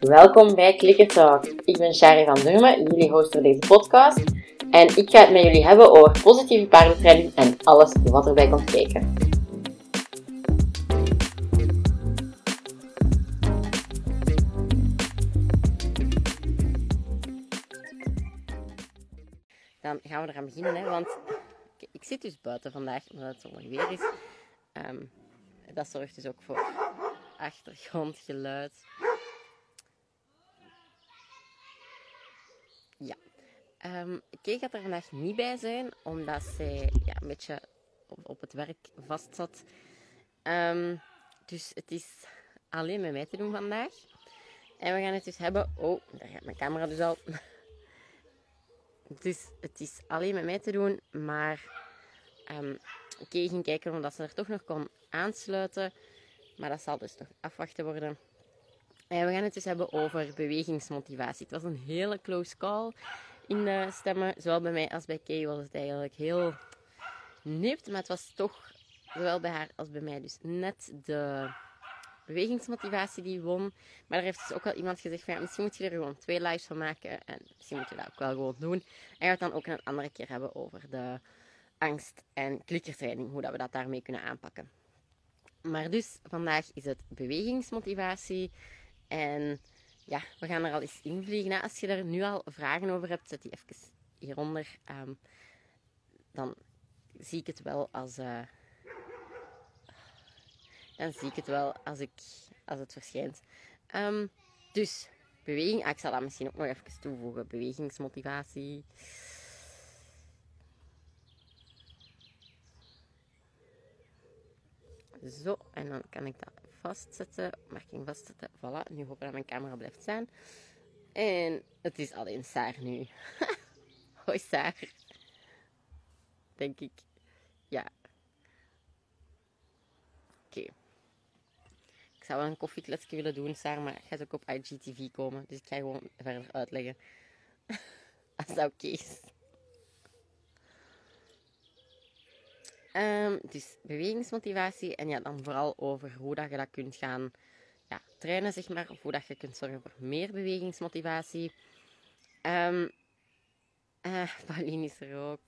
Welkom bij Clicker Talk. Ik ben Shari van Durmen, jullie host voor deze podcast. En ik ga het met jullie hebben over positieve paardentraining en alles wat erbij komt kijken. Dan gaan we eraan beginnen, hè, want ik, ik zit dus buiten vandaag, omdat het zo mooi weer is. Ehm, dat zorgt dus ook voor achtergrondgeluid. Ja. Um, Kay gaat er vandaag niet bij zijn, omdat zij ja, een beetje op, het werk vast zat. Um, dus het is alleen met mij te doen vandaag. En we gaan het dus hebben... Oh, daar gaat mijn camera dus al. Dus het is alleen met mij te doen, maar um, ging kijken omdat ze er toch nog kon aansluiten. Maar dat zal dus nog afwachten worden. En we gaan het dus hebben over bewegingsmotivatie. Het was een hele close call in de stemmen. Zowel bij mij als bij Kay was het eigenlijk heel nipt. Maar het was toch, zowel bij haar als bij mij, dus net de bewegingsmotivatie die won. Maar er heeft dus ook wel iemand gezegd van ja, misschien moet je er gewoon twee lives van maken. En misschien moet je dat ook wel gewoon doen. En we het dan ook een andere keer hebben over de angst en klikkertraining. Hoe dat we dat daarmee kunnen aanpakken. Maar dus vandaag is het bewegingsmotivatie. En ja, we gaan er al eens invliegen. Nou, als je er nu al vragen over hebt, zet die even hieronder. Um, dan zie ik het wel als... Uh, dan zie ik het wel als, ik, als het verschijnt. Um, dus, beweging. Ah, ik zal dat misschien ook nog even toevoegen. Bewegingsmotivatie. Zo, en dan kan ik dat vastzetten. Marking vastzetten. Voilà, nu hoop ik dat mijn camera blijft staan. En het is alleen Saar nu. Hoi Saar. Denk ik. Ja. Oké. Ik zou wel een koffiekletsje willen doen, Saar, maar het gaat ook op IGTV komen. Dus ik ga gewoon verder uitleggen. Als dat oké is. Um, dus bewegingsmotivatie en ja, dan vooral over hoe dat je dat kunt gaan ja, trainen, zeg maar. Of hoe dat je kunt zorgen voor meer bewegingsmotivatie. Um, Pauline is er ook.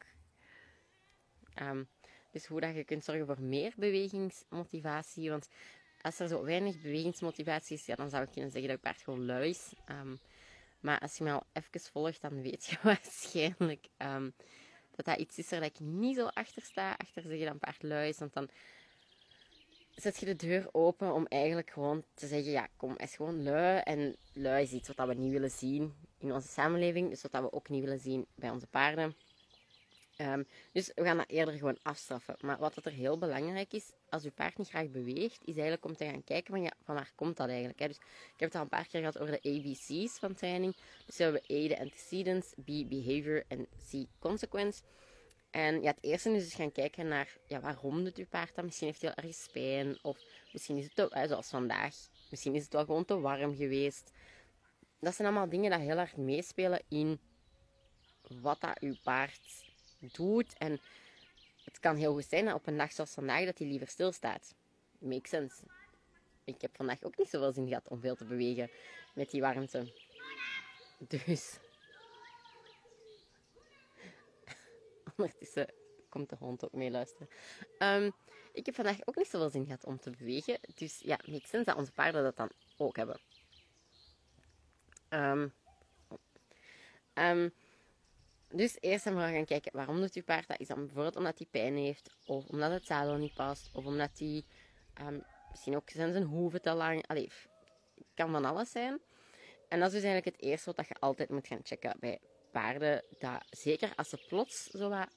Um, dus hoe dat je kunt zorgen voor meer bewegingsmotivatie. Want als er zo weinig bewegingsmotivatie is, ja, dan zou ik kunnen zeggen dat ik paard gewoon lui is. Maar als je me al even volgt, dan weet je waarschijnlijk dat dat iets is waar ik niet zo achter sta. Achter zeggen dan paard lui is. Want dan zet je de deur open om eigenlijk gewoon te zeggen, ja, kom, is gewoon lui. En lui is iets wat we niet willen zien in onze samenleving. Dus wat we ook niet willen zien bij onze paarden. Um, dus we gaan dat eerder gewoon afstraffen. Maar wat er heel belangrijk is, als je paard niet graag beweegt, is eigenlijk om te gaan kijken van, ja, van waar komt dat eigenlijk. Hè? Dus ik heb het al een paar keer gehad over de ABC's van training. Dus we hebben A, de antecedents, B, behavior en C, consequence. En ja, het eerste is dus gaan kijken naar, ja, waarom doet uw paard dat? Misschien heeft hij al ergens pijn, of misschien is het, zoals vandaag, misschien is het wel gewoon te warm geweest. Dat zijn allemaal dingen die heel erg meespelen in wat dat uw paard doet. En het kan heel goed zijn op een dag zoals vandaag dat hij liever stilstaat. Makes sense. Ik heb vandaag ook niet zoveel zin gehad om veel te bewegen met die warmte. Dus. Ondertussen komt de hond ook mee luisteren. Um, ik heb vandaag ook niet zoveel zin gehad om te bewegen. Dus ja, makes sense dat onze paarden dat dan ook hebben. Um, dus eerst en vooral gaan kijken waarom doet uw paard dat. Is dan bijvoorbeeld omdat hij pijn heeft, of omdat het zadel niet past, of omdat hij um, misschien ook zijn, zijn hoeven te lang. Allee, het kan van alles zijn. En dat is dus eigenlijk het eerste wat je altijd moet gaan checken bij paarden. Dat, zeker als ze plots zo wat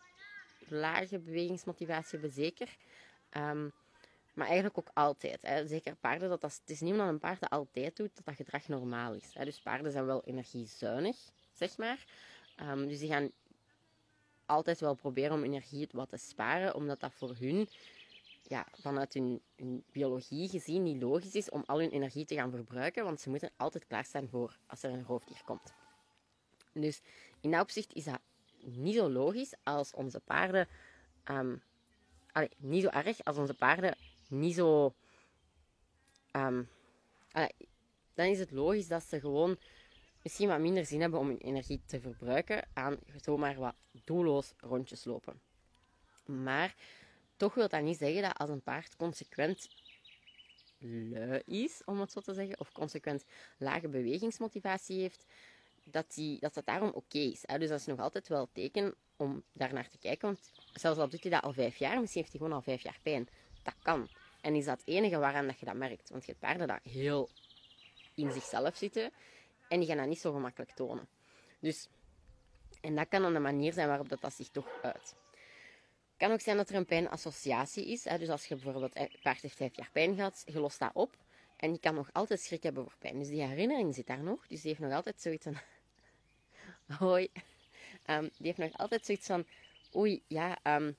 lage bewegingsmotivatie hebben, zeker. Um, maar eigenlijk ook altijd. Hè. Zeker paarden, dat, dat, het is niet omdat een paard dat altijd doet, dat dat gedrag normaal is. Hè. Dus paarden zijn wel energiezuinig, zeg maar. Um, dus die gaan altijd wel proberen om energie wat te sparen, omdat dat voor hun, ja, vanuit hun, biologie gezien, niet logisch is om al hun energie te gaan verbruiken, want ze moeten altijd klaarstaan voor als er een roofdier komt. Dus in dat opzicht is dat niet zo logisch als onze paarden, um, allee, niet zo erg als onze paarden niet zo ehm, dan is het logisch dat ze gewoon misschien wat minder zin hebben om hun energie te verbruiken aan zomaar wat doelloos rondjes lopen. Maar toch wil dat niet zeggen dat als een paard consequent lui is, om het zo te zeggen, of consequent lage bewegingsmotivatie heeft, dat, die, dat dat daarom oké is. Hè? Dus dat is nog altijd wel teken om daar naar te kijken. Want zelfs al doet hij dat al vijf jaar, misschien heeft hij gewoon al vijf jaar pijn. Dat kan. En is dat het enige waaraan dat je dat merkt. Want je hebt paarden dat heel in zichzelf zitten en die gaan dat niet zo gemakkelijk tonen. Dus, en dat kan dan de manier zijn waarop dat, dat zich toch uit. Het kan ook zijn dat er een pijnassociatie is. Hè? Dus als je bijvoorbeeld, een paard heeft vijf jaar pijn gehad, je lost dat op. En je kan nog altijd schrik hebben voor pijn. Dus die herinnering zit daar nog. Dus die heeft nog altijd zoiets van... Hoi. Um, die heeft nog altijd zoiets van... Oei, ja... Um,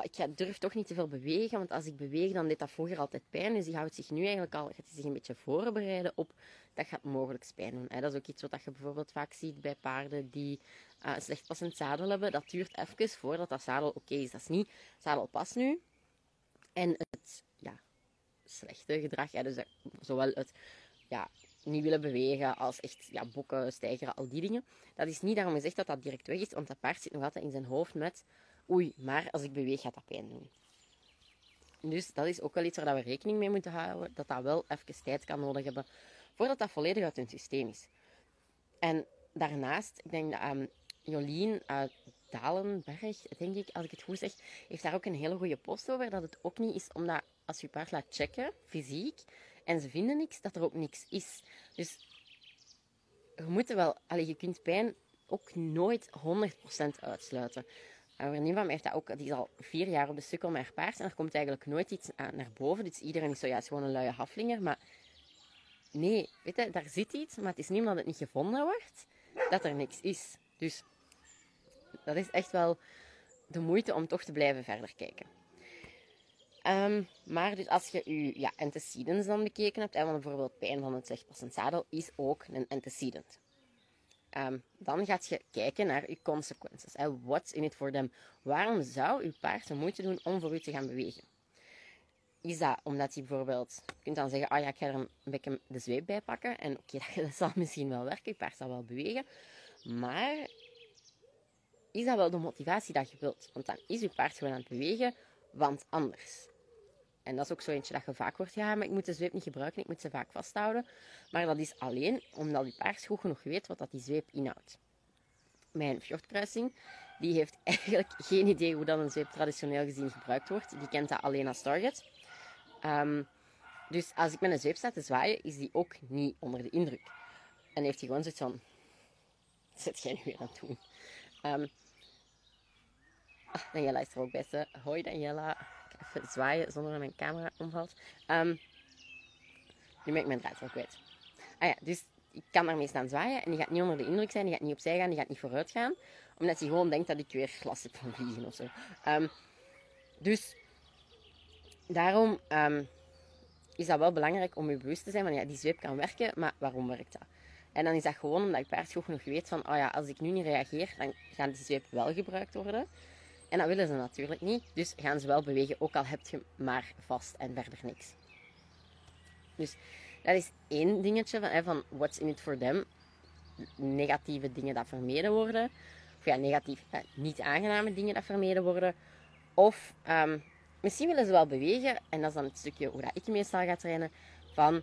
ik durf toch niet te veel bewegen, want als ik beweeg, dan deed dat vroeger altijd pijn. Dus die houdt zich nu eigenlijk al, gaat zich een beetje voorbereiden op dat gaat mogelijk pijn doen. Dat is ook iets wat je bijvoorbeeld vaak ziet bij paarden die uh, slecht passend zadel hebben. Dat duurt even voordat dat zadel oké is. Dat is niet zadel pas nu. En het ja, slechte gedrag, dus zowel het ja, niet willen bewegen als echt ja, bokken, stijgeren, al die dingen. Dat is niet daarom gezegd dat dat direct weg is, want dat paard zit nog altijd in zijn hoofd met oei, maar als ik beweeg gaat dat pijn doen. Dus dat is ook wel iets waar we rekening mee moeten houden, dat dat wel even tijd kan nodig hebben voordat dat volledig uit hun systeem is. En daarnaast, ik denk dat um, Jolien uit Dalenberg, denk ik, als ik het goed zeg, heeft daar ook een hele goede post over. Dat het ook niet is omdat als je paard laat checken, fysiek, en ze vinden niks, dat er ook niks is. Dus je moet wel, allee, je kunt pijn ook nooit 100% uitsluiten. Een van mij heeft dat ook, die is al vier jaar op de sukkel met haar paard en er komt eigenlijk nooit iets naar boven. Dus iedereen is zo, ja, is gewoon een luie haflinger. Maar nee, weet je, daar zit iets, maar het is niet omdat het niet gevonden wordt, dat er niks is. Dus dat is echt wel de moeite om toch te blijven verder kijken. Um, maar dus als je je ja, antecedents dan bekeken hebt, en bijvoorbeeld pijn van het zegpassend zadel is ook een antecedent. Um, dan gaat je kijken naar je consequenties. What's in it for them? Waarom zou je paard de moeite doen om voor u te gaan bewegen? Is dat omdat hij bijvoorbeeld, je kunt dan zeggen, ah ja, ik ga er een beetje de zweep bij pakken. En oké, dat zal misschien wel werken, je paard zal wel bewegen. Maar is dat wel de motivatie dat je wilt? Want dan is je paard gewoon aan het bewegen, want anders. En dat is ook zo eentje dat je vaak hoort, ja, maar ik moet de zweep niet gebruiken, ik moet ze vaak vasthouden. Maar dat is alleen omdat je paard goed genoeg weet wat dat die zweep inhoudt. Mijn fjordkruising, die heeft eigenlijk geen idee hoe dat een zweep traditioneel gezien gebruikt wordt. Die kent dat alleen als target. Um, dus als ik met een zweep sta te zwaaien, is die ook niet onder de indruk. En heeft hij gewoon zoiets van, zet jij nu weer aan het doen? Um, Daniela is er ook bij. Hoi Daniela zwaaien zonder dat mijn camera omvalt. Um, nu ben ik mijn draad wel kwijt. Ah ja, dus ik kan daarmee staan zwaaien en die gaat niet onder de indruk zijn, die gaat niet opzij gaan, die gaat niet vooruit gaan. Omdat hij gewoon denkt dat ik weer glas heb van vliegen of zo. Um, dus daarom um, is dat wel belangrijk om je bewust te zijn van ja, die zweep kan werken, maar waarom werkt dat? En dan is dat gewoon omdat je paard goed genoeg weet van, oh ja, als ik nu niet reageer, dan gaat die zweep wel gebruikt worden. En dat willen ze natuurlijk niet. Dus gaan ze wel bewegen, ook al heb je maar vast en verder niks. Dus dat is één dingetje van, van what's in it for them. Negatieve dingen dat vermeden worden. Of ja, negatief, niet aangename dingen dat vermeden worden. Of ehm, misschien willen ze wel bewegen. En dat is dan het stukje hoe dat ik meestal ga trainen. Van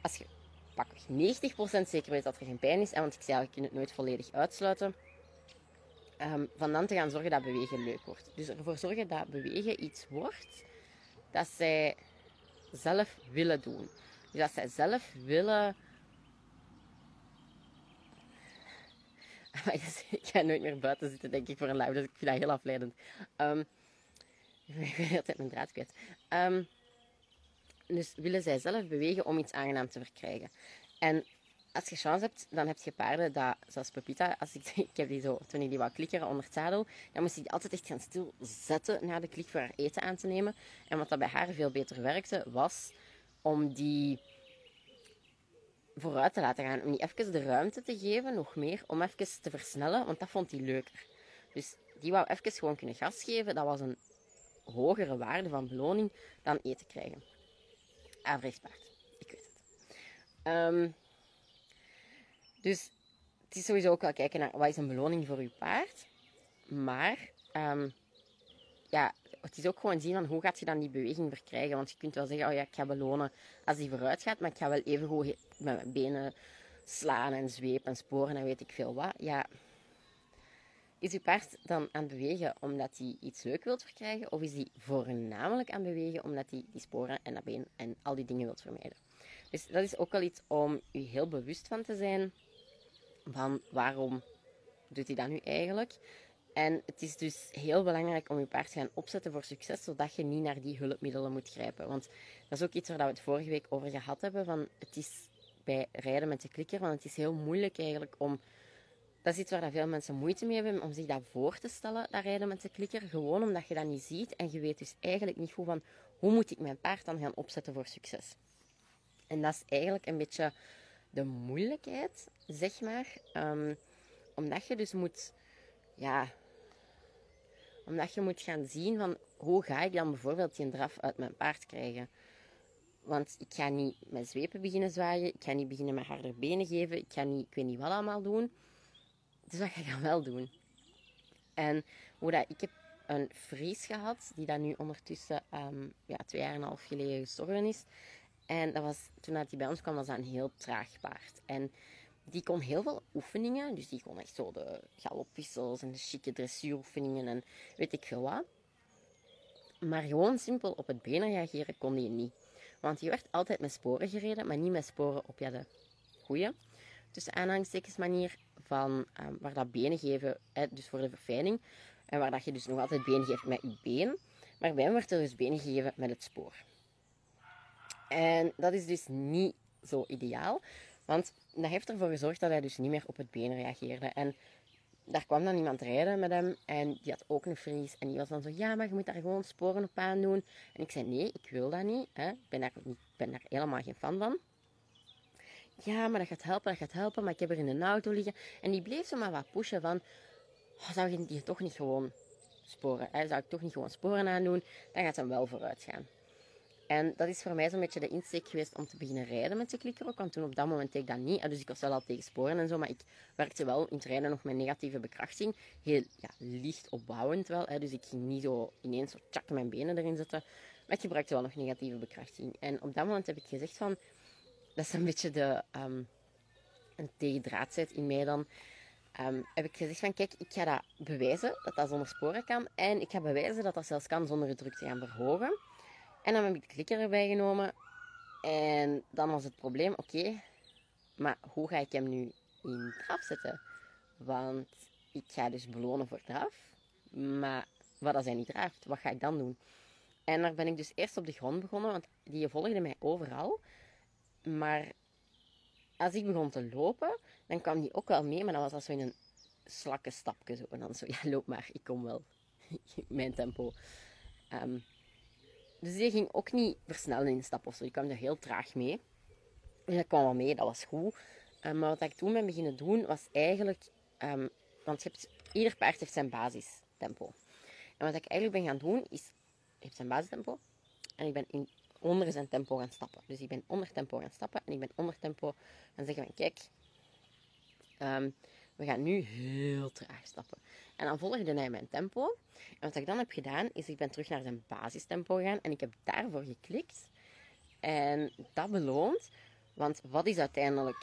als je pak 90% zeker weet dat er geen pijn is. Want ik zei al, je kunt het nooit volledig uitsluiten um, van dan te gaan zorgen dat bewegen leuk wordt. Dus ervoor zorgen dat bewegen iets wordt dat zij zelf willen doen. Dus dat zij zelf willen. ik ga nooit meer buiten zitten, denk ik, voor een live, dus ik vind dat heel afleidend. Um, ik ben altijd mijn draad kwijt. Um, dus willen zij zelf bewegen om iets aangenaam te verkrijgen. En als je chance hebt, dan heb je paarden dat, zoals Pepita, als ik, ik heb die zo, toen ik die wou klikkeren onder het zadel, dan moest ik die altijd echt gaan stilzetten na de klik voor haar eten aan te nemen. En wat dat bij haar veel beter werkte, was om die vooruit te laten gaan. Om die even de ruimte te geven, nog meer, om even te versnellen, want dat vond hij leuker. Dus die wou even gewoon kunnen gas geven. Dat was een hogere waarde van beloning dan eten krijgen. Averechtspaard. Ik weet het. Ehm, dus het is sowieso ook wel kijken naar wat is een beloning voor uw paard. Maar ehm, ja, het is ook gewoon zien van hoe gaat je dan die beweging verkrijgen. Want je kunt wel zeggen, oh ja, ik ga belonen als die vooruit gaat, maar ik ga wel even goed met mijn benen slaan en zwepen en sporen en weet ik veel wat. Ja, is uw paard dan aan het bewegen omdat hij iets leuk wilt verkrijgen? Of is hij voornamelijk aan het bewegen omdat hij die sporen en dat been en al die dingen wilt vermijden? Dus dat is ook wel iets om u heel bewust van te zijn. Van waarom doet hij dat nu eigenlijk? En het is dus heel belangrijk om je paard te gaan opzetten voor succes, zodat je niet naar die hulpmiddelen moet grijpen. Want dat is ook iets waar we het vorige week over gehad hebben. Van het is bij rijden met de klikker, want het is heel moeilijk eigenlijk om... Dat is iets waar veel mensen moeite mee hebben, om zich dat voor te stellen, dat rijden met de klikker. Gewoon omdat je dat niet ziet en je weet dus eigenlijk niet goed van hoe moet ik mijn paard dan gaan opzetten voor succes. En dat is eigenlijk een beetje de moeilijkheid, zeg maar. Um, omdat je dus moet, ja, omdat je moet gaan zien van hoe ga ik dan bijvoorbeeld die draf uit mijn paard krijgen. Want ik ga niet met zwepen beginnen zwaaien, ik ga niet beginnen met harde benen geven, ik ga niet, ik weet niet wat allemaal doen. Dus wat ga ik dan wel doen? En hoe dat, ik heb een Fries gehad, die dat nu ondertussen um, ja, twee jaar en een half geleden gestorven is. En dat was, toen hij bij ons kwam, was dat een heel traag paard. En die kon heel veel oefeningen. Dus die kon echt zo de galopwissels en de chique dressuuroefeningen en weet ik veel wat. Maar gewoon simpel op het benen reageren kon hij niet. Want die werd altijd met sporen gereden, maar niet met sporen op ja, de goede, tussen aanhalingstekens manier van um, waar dat benen geven, dus voor de verfijning. En waar dat je dus nog altijd benen geeft met je been. Maar bij hem werd er dus benen gegeven met het spoor. En dat is dus niet zo ideaal. Want dat heeft ervoor gezorgd dat hij dus niet meer op het been reageerde. En daar kwam dan iemand rijden met hem en die had ook een vries. En die was dan zo, ja, maar je moet daar gewoon sporen op aan doen. En ik zei, nee, ik wil dat niet. Hè. Ik ben daar, niet, ben helemaal geen fan van. Ja, maar dat gaat helpen, dat gaat helpen. Maar ik heb er in een auto liggen. En die bleef zo maar wat pushen van, oh, zou je die toch niet gewoon sporen? Hè? Zou ik toch niet gewoon sporen aandoen? Dan gaat hij wel vooruit gaan. En dat is voor mij zo'n beetje de insteek geweest om te beginnen rijden met de klikker ook. Want toen op dat moment deed ik dat niet. Dus ik was wel al tegen sporen en zo. Maar ik werkte wel in het rijden nog met negatieve bekrachting. Heel ja, licht opbouwend wel. Hè. Dus ik ging niet zo ineens zo tjak mijn benen erin zetten. Maar ik gebruikte wel nog negatieve bekrachting. En op dat moment heb ik gezegd van... Dat is een beetje de... Um, een in mij dan. Um, heb ik gezegd van kijk, ik ga dat bewijzen dat dat zonder sporen kan. En ik ga bewijzen dat dat zelfs kan zonder de druk te gaan verhogen. En dan heb ik de klikker erbij genomen. En dan was het probleem, oké, maar hoe ga ik hem nu in draf zetten? Want ik ga dus belonen voor draf. Maar wat als hij niet draft, wat ga ik dan doen? En daar ben ik dus eerst op de grond begonnen, want die volgde mij overal. Maar als ik begon te lopen, dan kwam die ook wel mee, maar dan was dat zo in een slakke stapje. Zo. En dan zo, ja, loop maar, ik kom wel. Mijn tempo. Um, dus die ging ook niet versnellen in stap of. Die kwam er heel traag mee. En dat kwam wel mee, dat was goed. Um, maar wat ik toen ben beginnen doen, was eigenlijk... Um, want hebt, ieder paard heeft zijn basistempo. En wat ik eigenlijk ben gaan doen, is... Je hebt zijn basistempo. En ik ben in, onder zijn tempo gaan stappen. Dus ik ben onder tempo gaan stappen. En ik ben onder tempo gaan zeggen van... Kijk, um, we gaan nu heel traag stappen. En dan volgde hij mijn tempo. En wat ik dan heb gedaan, is ik ben terug naar zijn basistempo gegaan. En ik heb daarvoor geklikt. En dat beloont. Want wat is uiteindelijk...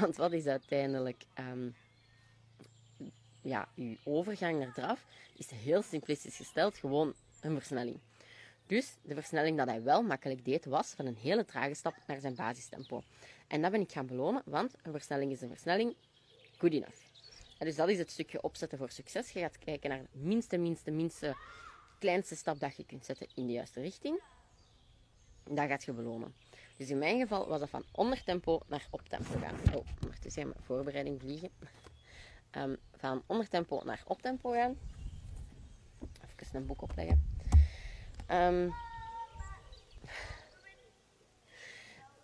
Want wat is uiteindelijk... Um, ja, uw overgang naar draf is heel simplistisch gesteld. Gewoon een versnelling. Dus de versnelling dat hij wel makkelijk deed, was van een hele trage stap naar zijn basistempo. En dat ben ik gaan belonen, want een versnelling is een versnelling. Good enough. En dus dat is het stukje opzetten voor succes. Je gaat kijken naar de minste, minste, minste, kleinste stap dat je kunt zetten in de juiste richting. Dat gaat je belonen. Dus in mijn geval was dat van ondertempo naar optempo gaan. Oh, ondertussen mijn voorbereiding vliegen. Um, van ondertempo naar optempo gaan. Even een boek opleggen. Um,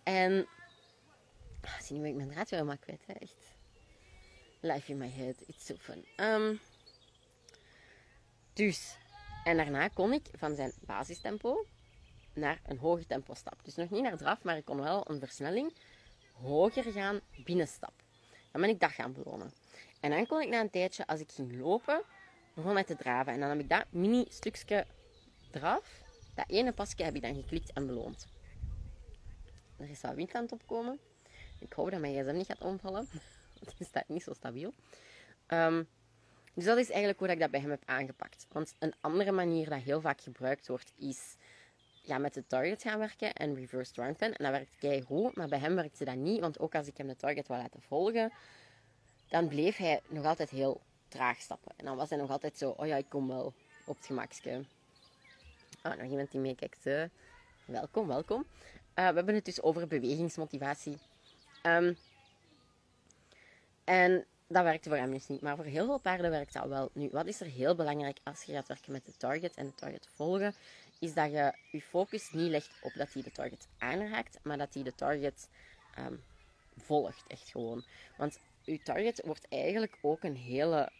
en Ah, zie nu ik mijn draad weer helemaal kwijt, hè? echt. Life in my head, it's so fun. Um, dus, En daarna kon ik van zijn basistempo naar een hoger tempo stap. Dus nog niet naar draf, maar ik kon wel een versnelling hoger gaan binnenstap. Dan ben ik dat gaan belonen. En dan kon ik na een tijdje, als ik ging lopen, begon hij te draven. En dan heb ik dat mini stukje draf, dat ene pasje heb ik dan geklikt en beloond. Er is wat wind aan het opkomen. Ik hoop dat mijn gsm niet gaat omvallen. Het is staat niet zo stabiel. Um, dus dat is eigenlijk hoe ik dat bij hem heb aangepakt. Want een andere manier dat heel vaak gebruikt wordt, is ja, met de target gaan werken en reverse round pen. En dat werkt kei goed, maar bij hem werkte dat niet. Want ook als ik hem de target wou laten volgen, dan bleef hij nog altijd heel traag stappen. En dan was hij nog altijd zo, oh ja, ik kom wel op het gemakske. Ah, nog iemand die meekijkt. Uh, welkom, welkom. Uh, we hebben het dus over bewegingsmotivatie. Um, en dat werkte voor hem dus niet. Maar voor heel veel paarden werkt dat wel. Nu, wat is er heel belangrijk als je gaat werken met de target en de target volgen? Is dat je je focus niet legt op dat hij de target aanraakt, maar dat hij de target um, volgt. Echt gewoon. Want je target wordt eigenlijk ook een hele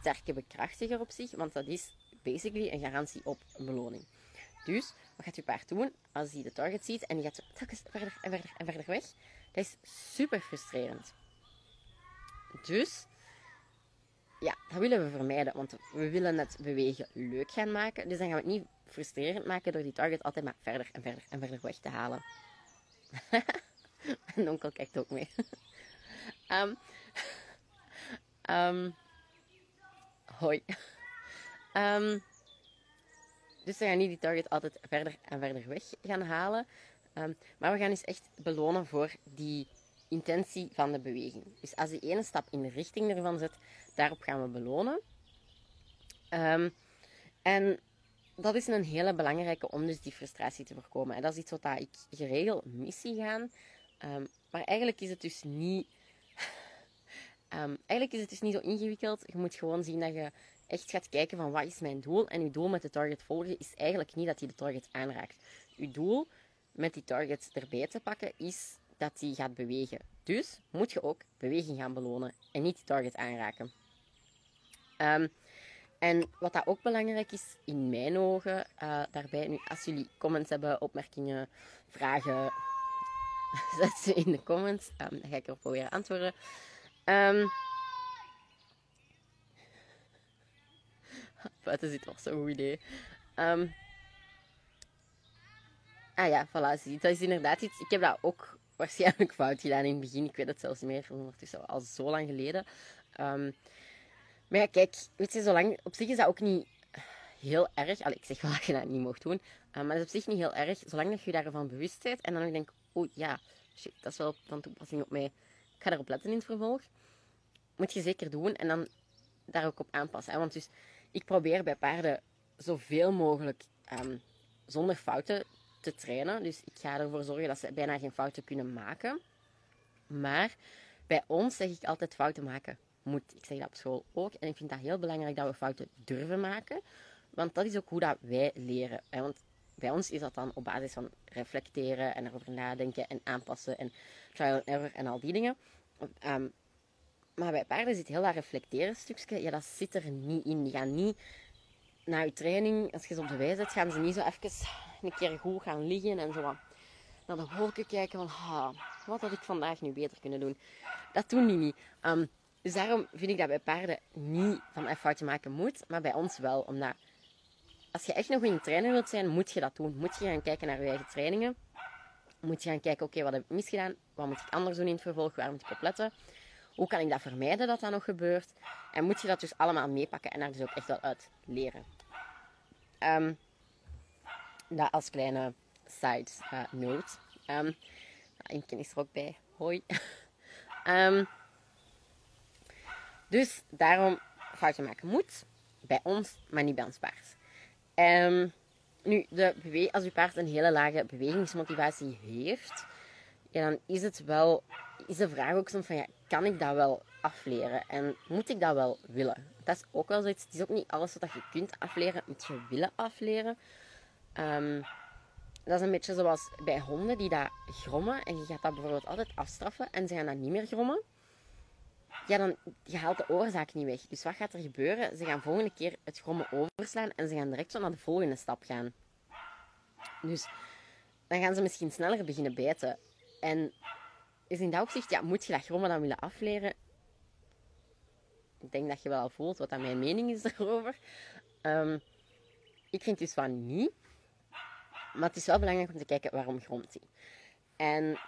sterke bekrachtiger op zich, want dat is basically een garantie op een beloning. Dus, wat gaat je paard doen als hij de target ziet en die gaat telkens verder en verder en verder weg? Dat is super frustrerend. Dus, ja, dat willen we vermijden, want we willen het bewegen leuk gaan maken. Dus dan gaan we het niet frustrerend maken door die target altijd maar verder en verder en verder weg te halen. Mijn onkel kijkt ook mee. um, hoi. Um, dus we gaan niet die target altijd verder en verder weg gaan halen. maar we gaan dus echt belonen voor die intentie van de beweging. Dus als die ene stap in de richting ervan zit, daarop gaan we belonen. Um, en dat is een hele belangrijke om dus die frustratie te voorkomen. En dat is iets wat ik geregeld mis zie gaan. Um, maar eigenlijk is het dus niet... Eigenlijk is het dus niet zo ingewikkeld. Je moet gewoon zien dat je echt gaat kijken van wat is mijn doel. En je doel met de target volgen is eigenlijk niet dat hij de target aanraakt. Je doel met die target erbij te pakken is dat die gaat bewegen. Dus moet je ook beweging gaan belonen en niet die target aanraken. Um, en wat dat ook belangrijk is, in mijn ogen, uh, daarbij, nu, als jullie comments hebben, opmerkingen, vragen, zet ze in de comments. Um, dan ga ik erop proberen antwoorden. Um, buiten zit was zo'n goed idee. Um, ah ja, voilà, zie. Dat is inderdaad iets. Ik heb dat ook waarschijnlijk fout gedaan in het begin. Ik weet het zelfs niet meer, ondertussen al zo lang geleden. Um, maar ja, kijk, weet je, zolang, op zich is dat ook niet heel erg. Allee, ik zeg wel dat je dat niet mocht doen. Uh, maar het is op zich niet heel erg, zolang dat je daarvan bewust bent. En dan ook denk, oh ja, shit, dat is wel van toepassing op mij. Ik ga daarop letten in het vervolg. Moet je zeker doen en dan daar ook op aanpassen. Hè? Want dus, ik probeer bij paarden zoveel mogelijk um, zonder fouten te trainen. Dus ik ga ervoor zorgen dat ze bijna geen fouten kunnen maken. Maar bij ons zeg ik altijd fouten maken moet. Ik zeg dat op school ook. En ik vind dat heel belangrijk dat we fouten durven maken. Want dat is ook hoe dat wij leren. Want bij ons is dat dan op basis van reflecteren en erover nadenken en aanpassen en trial and error en al die dingen. Um, maar bij paarden zit heel dat reflecteren stukje, ja, dat zit er niet in. Die gaan niet na je training, als je ze op de wijs zet, gaan ze niet zo even een keer goed gaan liggen en zo naar de wolken kijken van, wat had ik vandaag nu beter kunnen doen. Dat doen die niet. Um, dus daarom vind ik dat bij paarden niet van een foutje maken moet, maar bij ons wel. Omdat als je echt nog een trainer wilt zijn, moet je dat doen. Moet je gaan kijken naar je eigen trainingen. Moet je gaan kijken, oké, wat heb ik misgedaan? Wat moet ik anders doen in het vervolg? Waar moet ik op letten? Hoe kan ik dat vermijden dat dat nog gebeurt? En moet je dat dus allemaal meepakken en daar dus ook echt wel uit leren. Um, dat als kleine side uh, note. Um, Inken is er ook bij. Hoi. um, Dus daarom foutje maken moet. Bij ons, maar niet bij ons paard. Nu, de als uw paard een hele lage bewegingsmotivatie heeft, ja, dan is het wel, is de vraag ook soms van, ja, kan ik dat wel afleren? En moet ik dat wel willen? Dat is ook wel zoiets, het is ook niet alles wat je kunt afleren, moet je willen afleren. Um, dat is een beetje zoals bij honden die dat grommen en je gaat dat bijvoorbeeld altijd afstraffen en ze gaan dat niet meer grommen ja, dan je haalt de oorzaak niet weg. Dus wat gaat er gebeuren? Ze gaan volgende keer het grommen overslaan en ze gaan direct zo naar de volgende stap gaan. Dus dan gaan ze misschien sneller beginnen bijten. En is in dat opzicht, ja, moet je dat grommen dan willen afleren? Ik denk dat je wel al voelt wat mijn mening is daarover. Um, ik vind dus van niet. Maar het is wel belangrijk om te kijken waarom gromt hij. En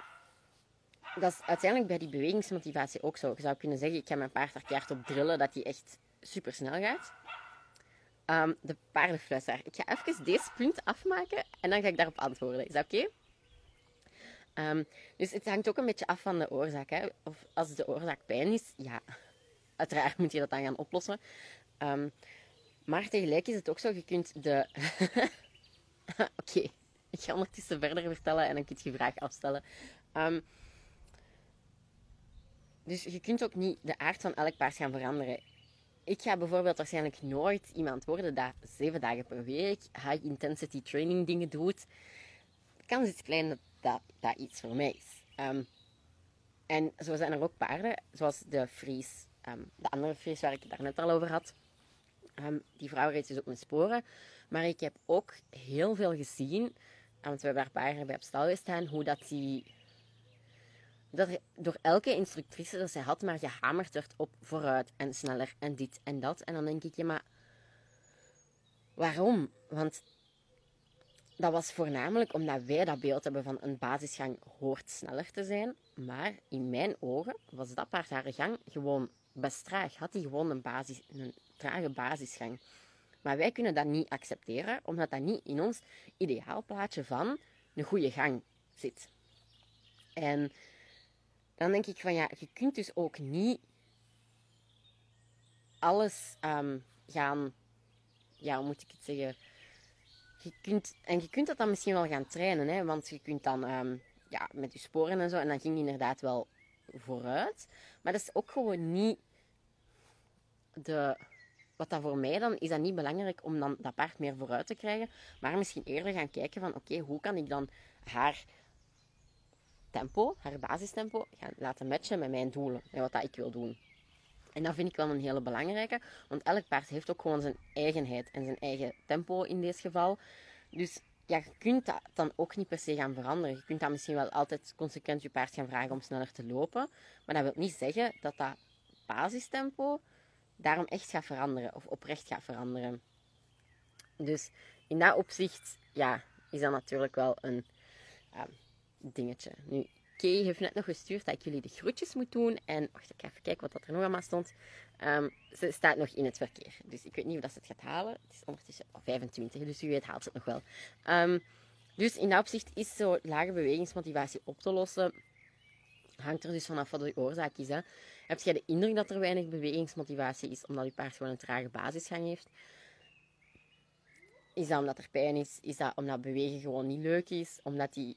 dat is uiteindelijk bij die bewegingsmotivatie ook zo. Je zou kunnen zeggen, ik ga mijn paard er keihard op drillen dat hij echt super snel gaat. Um, de paardenfluisteraar. Ik ga even deze punt afmaken en dan ga ik daarop antwoorden. Is dat oké? Ehm, dus het hangt ook een beetje af van de oorzaak. Hè. Of als de oorzaak pijn is, ja, uiteraard moet je dat dan gaan oplossen. Um, maar tegelijk is het ook zo, je kunt de... oké, ik ga ondertussen verder vertellen en dan kun je vraag afstellen. dus je kunt ook niet de aard van elk paard gaan veranderen ik ga bijvoorbeeld waarschijnlijk nooit iemand worden dat zeven dagen per week high intensity training dingen doet. De kans is klein dat, dat iets voor mij is. Um, en zo zijn er ook paarden, zoals de Fries, um, de andere Fries waar ik het daarnet al over had. Um, die vrouw reed dus op mijn sporen. Maar ik heb ook heel veel gezien, want we hebben daar paarden bij op stal gestaan, hoe dat die dat door elke instructrice dat zij had maar gehamerd werd op vooruit en sneller en dit en dat. En dan denk ik, ja maar waarom? Want dat was voornamelijk omdat wij dat beeld hebben van een basisgang hoort sneller te zijn. Maar in mijn ogen was dat paard haar gang gewoon best traag. Had hij gewoon een, basis, een trage basisgang. Maar wij kunnen dat niet accepteren, omdat dat niet in ons ideaalplaatje van een goede gang zit. En dan denk ik van ja, je kunt dus ook niet alles um, gaan, ja, hoe moet ik het zeggen? Je kunt, en je kunt dat dan misschien wel gaan trainen, hè, want je kunt dan um, ja, met je sporen en zo, en dan ging je inderdaad wel vooruit. Maar dat is ook gewoon niet de. Wat dat voor mij dan is dat niet belangrijk om dan dat paard meer vooruit te krijgen, maar misschien eerder gaan kijken van oké, hoe kan ik dan haar tempo, haar basistempo, gaan laten matchen met mijn doelen en wat dat ik wil doen. En dat vind ik wel een hele belangrijke, want elk paard heeft ook gewoon zijn eigenheid en zijn eigen tempo in dit geval. Dus ja, je kunt dat dan ook niet per se gaan veranderen. Je kunt dan misschien wel altijd consequent je paard gaan vragen om sneller te lopen, maar dat wil niet zeggen dat dat basistempo daarom echt gaat veranderen of oprecht gaat veranderen. Dus in dat opzicht, ja, is dat natuurlijk wel een dingetje. Nu, Kay heeft net nog gestuurd dat ik jullie de groetjes moet doen. En wacht, ik ga even kijken wat er nog allemaal stond. Um, ze staat nog in het verkeer. Dus ik weet niet of dat ze het gaat halen. Het is ondertussen 25, dus u weet haalt ze het nog wel. Um, dus in dat opzicht is zo lage bewegingsmotivatie op te lossen. Hangt er dus vanaf wat de oorzaak is. Hè. Heb jij de indruk dat er weinig bewegingsmotivatie is omdat je paard gewoon een trage basisgang heeft? Is dat omdat er pijn is? Is dat omdat bewegen gewoon niet leuk is? Omdat hij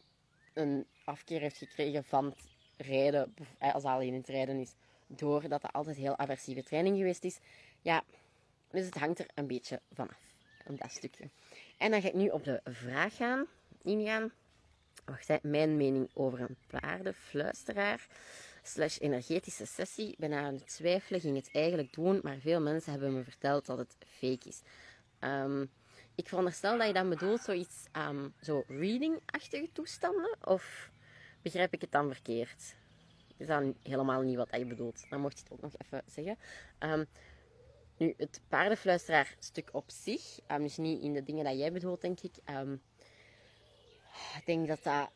een afkeer heeft gekregen van het rijden, eh, als alleen het rijden is, doordat het altijd heel aversieve training geweest is. Ja, dus het hangt er een beetje vanaf, om dat stukje. En dan ga ik nu op de vraag gaan, ingaan. Wacht, mijn mening over een paardenfluisteraar slash energetische sessie. Ben aan het twijfelen, ging het eigenlijk doen, maar veel mensen hebben me verteld dat het fake is. Um, ik veronderstel dat je dan bedoelt zoiets, um, zo reading-achtige toestanden, of begrijp ik het dan verkeerd? Is dat helemaal niet wat je bedoelt? Dan mocht je het ook nog even zeggen. Um, nu, het paardenfluisteraar stuk op zich, um, niet in de dingen dat jij bedoelt, denk ik. ik denk dat dat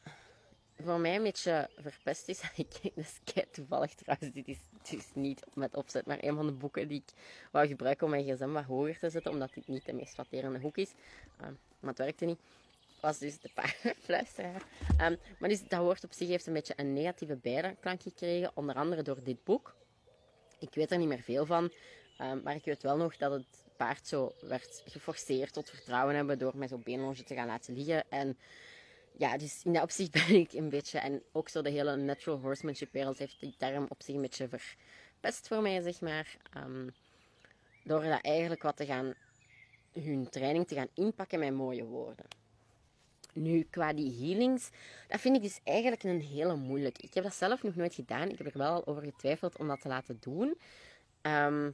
voor mij een beetje verpest is. ik, dat is toevallig trouwens, dit is, dit niet met opzet, maar een van de boeken die ik wou gebruiken om mijn gsm wat hoger te zetten, omdat dit niet de meest flatterende hoek is. Maar het werkte niet. Was dus de paardenfluisteraar. Um, maar dus dat woord op zich heeft een beetje een negatieve bijklank gekregen, onder andere door dit boek. Ik weet er niet meer veel van, um, maar ik weet wel nog dat het paard zo werd geforceerd tot vertrouwen hebben door met zo'n beenlonge te gaan laten liggen. En ja, dus in dat opzicht ben ik een beetje, en ook zo de hele natural horsemanship wereld heeft die term op zich een beetje verpest voor mij, zeg maar. Um, door dat eigenlijk wat te gaan, hun training te gaan inpakken met mooie woorden. Nu, qua die healings, dat vind ik dus eigenlijk een hele moeilijke. Ik heb dat zelf nog nooit gedaan. Ik heb er wel over getwijfeld om dat te laten doen. Ehm,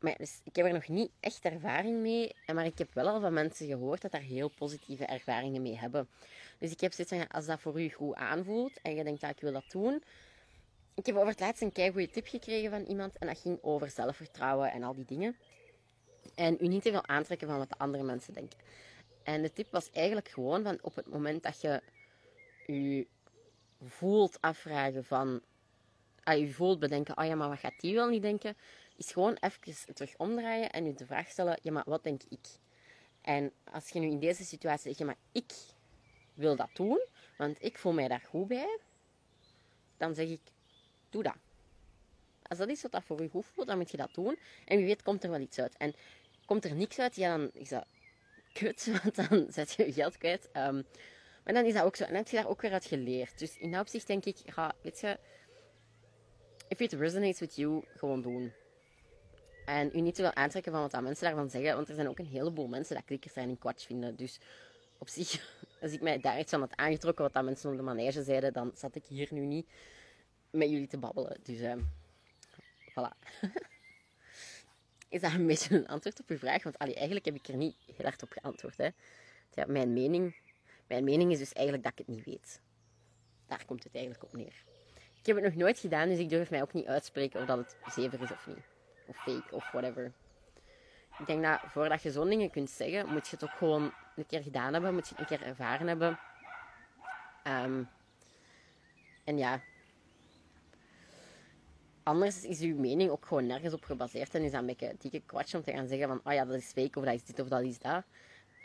maar dus, ik heb er nog niet echt ervaring mee. Maar ik heb wel al van mensen gehoord dat daar heel positieve ervaringen mee hebben. Dus ik heb zoiets van, als dat voor u goed aanvoelt en je denkt, dat ik wil dat doen. Ik heb over het laatst een kei goede tip gekregen van iemand. En dat ging over zelfvertrouwen en al die dingen. En u niet te veel aantrekken van wat de andere mensen denken. En de tip was eigenlijk gewoon van op het moment dat je je voelt afvragen van... Ah, je voelt bedenken, oh ja, maar wat gaat die wel niet denken? Is gewoon even terug omdraaien en je de vraag stellen, ja, maar wat denk ik? En als je nu in deze situatie zegt, ja, maar ik wil dat doen, want ik voel mij daar goed bij, dan zeg ik, doe dat. Als dat is wat dat voor je goed voelt, dan moet je dat doen. En wie weet komt er wel iets uit. En komt er niks uit, ja, dan is dat want dan zet je je geld kwijt. Um, maar dan is dat ook zo. En heb je daar ook weer uit geleerd. Dus in dat opzicht denk ik, ga, weet je, if it resonates with you, gewoon doen. En u niet te veel aantrekken van wat mensen daarvan zeggen, want er zijn ook een heleboel mensen dat klikkers zijn en kwats vinden. Dus op zich, als ik mij daar iets van had aangetrokken wat dat mensen op de manege zeiden, dan zat ik hier nu niet met jullie te babbelen. Dus, uh, voilà. is dat een beetje een antwoord op uw vraag? Want allee, eigenlijk heb ik er niet heel hard op geantwoord. Hè. Mijn, mening, mijn mening is dus eigenlijk dat ik het niet weet. Daar komt het eigenlijk op neer. Ik heb het nog nooit gedaan, dus ik durf mij ook niet uitspreken of dat het zever is of niet. Of fake of whatever. Ik denk dat voordat je zo'n dingen kunt zeggen, moet je het ook gewoon een keer gedaan hebben. Moet je het een keer ervaren hebben. Um, en ja, anders is uw mening ook gewoon nergens op gebaseerd. En is dat een beetje dikke kwatsch om te gaan zeggen van, oh ja, dat is fake of dat is dit of dat is dat.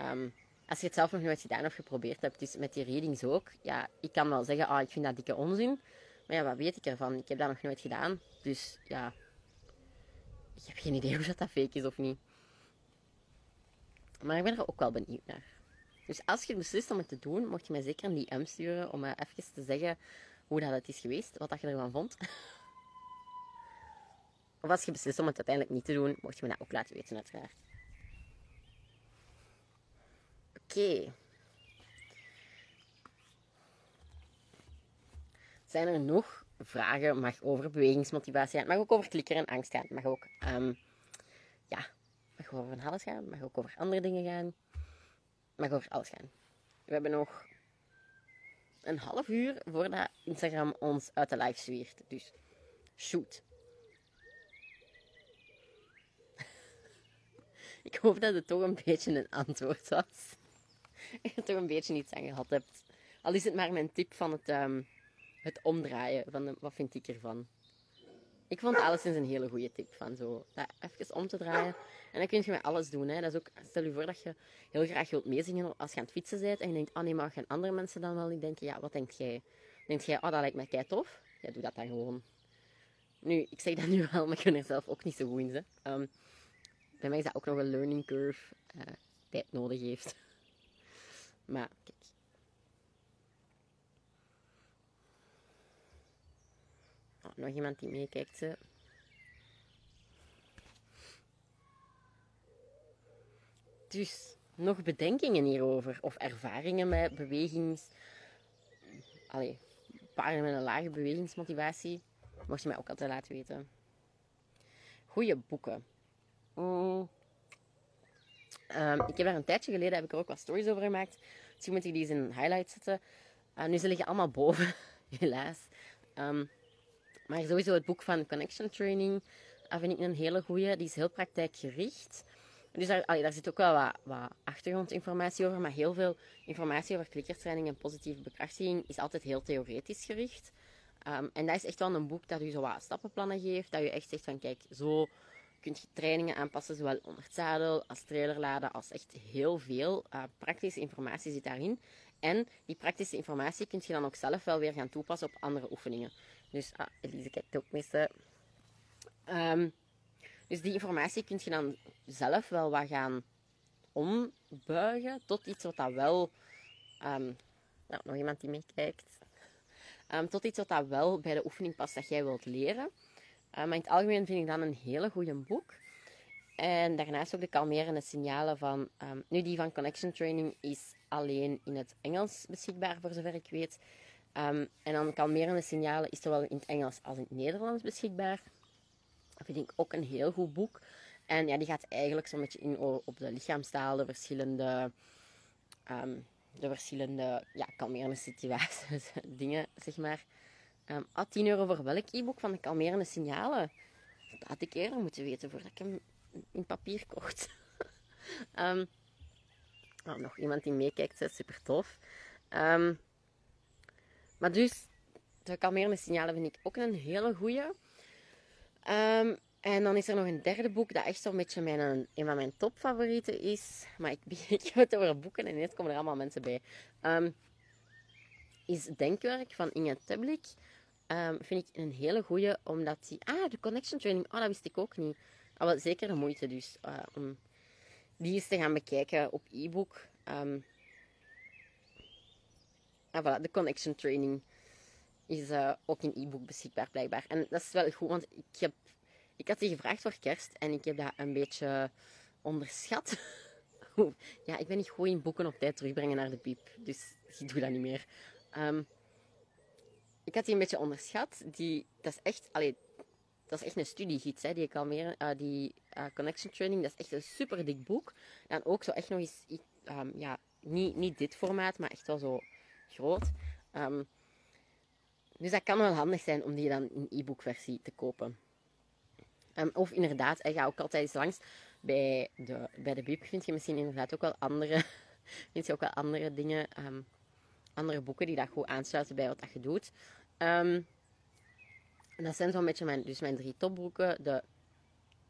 Um, als je het zelf nog nooit gedaan of geprobeerd hebt, dus met die readings ook. Ja, ik kan wel zeggen, ah, ik vind dat dikke onzin. Maar ja, wat weet ik ervan? Ik heb dat nog nooit gedaan. Dus ja, ik heb geen idee of dat, dat fake is of niet. Maar ik ben er ook wel benieuwd naar. Dus als je beslist om het te doen, mocht je mij zeker een DM sturen om me even te zeggen hoe dat het is geweest, wat dat je ervan vond. Of als je beslist om het uiteindelijk niet te doen, mocht je me dat ook laten weten, uiteraard. Oké. Zijn er nog vragen? Mag over bewegingsmotivatie gaan. Mag ook over klikker en angst gaan. Mag ook, um, ja, mag over van alles gaan. Mag ook over andere dingen gaan. Mag over alles gaan. We hebben nog een half uur voordat Instagram ons uit de live zwiert. Dus shoot. Ik hoop dat het toch een beetje een antwoord was. Dat je toch een beetje iets aan gehad hebt. Al is het maar mijn tip van het, um, het omdraaien. Van wat vind ik ervan? Ik vond alleszins een hele goede tip. Van zo dat even om te draaien. En dan kun je met alles doen. Hè. Dat is ook, stel je voor dat je heel graag wilt meezingen als je aan het fietsen bent. En je denkt, oh nee, maar gaan andere mensen dan wel niet denken? Ja, wat denk jij? Denk jij, oh dat lijkt mij kei tof? Ja, doe dat dan gewoon. Nu, ik zeg dat nu wel, maar ik ben er zelf ook niet zo goed in. Hè. Um, bij mij is dat ook nog een learning curve. Uh, tijd nodig heeft. Maar kijk. Oh, nog iemand die meekijkt. Ze. Dus, nog bedenkingen hierover? Of ervaringen met bewegings... Allee, paren met een lage bewegingsmotivatie? Mocht je mij ook altijd laten weten. Goeie boeken. Mm. Um, ik heb daar een tijdje geleden heb ik er ook wat stories over gemaakt. Misschien moet ik die eens in highlight zetten. Uh, nu ze liggen allemaal boven, helaas. Um, maar sowieso het boek van Connection Training uh, vind ik een hele goeie. Die is heel praktijkgericht. Dus daar, daar zit ook wel wat, wat, achtergrondinformatie over. Maar heel veel informatie over klikkertraining en positieve bekrachtiging is altijd heel theoretisch gericht. Um, en dat is echt wel een boek dat u zo wat stappenplannen geeft. Dat je echt zegt van kijk, zo kunt je trainingen aanpassen, zowel onder het zadel als trailerladen, als echt heel veel. Uh, praktische informatie zit daarin. En die praktische informatie kun je dan ook zelf wel weer gaan toepassen op andere oefeningen. Dus, ah, Elise kijkt ook missen. Um, dus die informatie kun je dan zelf wel wat gaan ombuigen tot iets wat dat wel... Um, nou, nog iemand die meekijkt. Um, tot iets wat dat wel bij de oefening past dat jij wilt leren. Uh, maar in het algemeen vind ik dat een hele goede boek. En daarnaast ook de kalmerende signalen van... ehm, nu, die van Connection Training is alleen in het Engels beschikbaar, voor zover ik weet. Ehm, en dan kalmerende signalen is zowel in het Engels als in het Nederlands beschikbaar. Dat vind ik ook een heel goed boek. En ja, die gaat eigenlijk zo'n beetje in op de lichaamstaal, de verschillende, ehm, de verschillende ja, kalmerende situaties, dingen, zeg maar. Ehm ah, 10 euro voor welk e-book van de kalmerende signalen? Dat had ik eerder moeten weten voordat ik hem in papier kocht. Ehm, oh, nog iemand die meekijkt, is super tof. Ehm, maar dus, de kalmerende signalen vind ik ook een hele goeie. Ehm, en dan is er nog een derde boek dat echt zo'n beetje mijn, een van mijn topfavorieten is. Maar ik, heb het over boeken en ineens komen er allemaal mensen bij. Is Denkwerk van Inge Teblik. Ehm, vind ik een hele goeie, omdat die... Ah, de Connection Training. Oh, dat wist ik ook niet. Ah, wel, zeker de moeite dus. eh, om die eens te gaan bekijken op e-book. Ehm, ah, voilà, de Connection Training is eh, ook in e-book beschikbaar blijkbaar. En dat is wel goed, want ik, heb, ik had die gevraagd voor kerst en ik heb dat een beetje onderschat. Ja, ik ben niet goed in boeken op tijd terugbrengen naar de piep, dus ik doe dat niet meer. Ehm, ik had die een beetje onderschat. Die, dat is echt, allee, dat is echt een studiegids, hè, die ik al meer, eh, die eh, Connection Training, dat is echt een super dik boek. Dan ook zo echt nog eens, i- ehm, ja, niet, niet dit formaat, maar echt wel zo groot. Ehm, dus dat kan wel handig zijn om die dan in e-book versie te kopen. Of inderdaad, hij gaat ook altijd eens langs. Bij de, bij de vind je misschien inderdaad ook wel andere, vind je ook wel andere dingen, andere boeken die dat goed aansluiten bij wat dat je doet. Ehm, dat zijn zo'n beetje mijn, dus mijn drie topboeken. De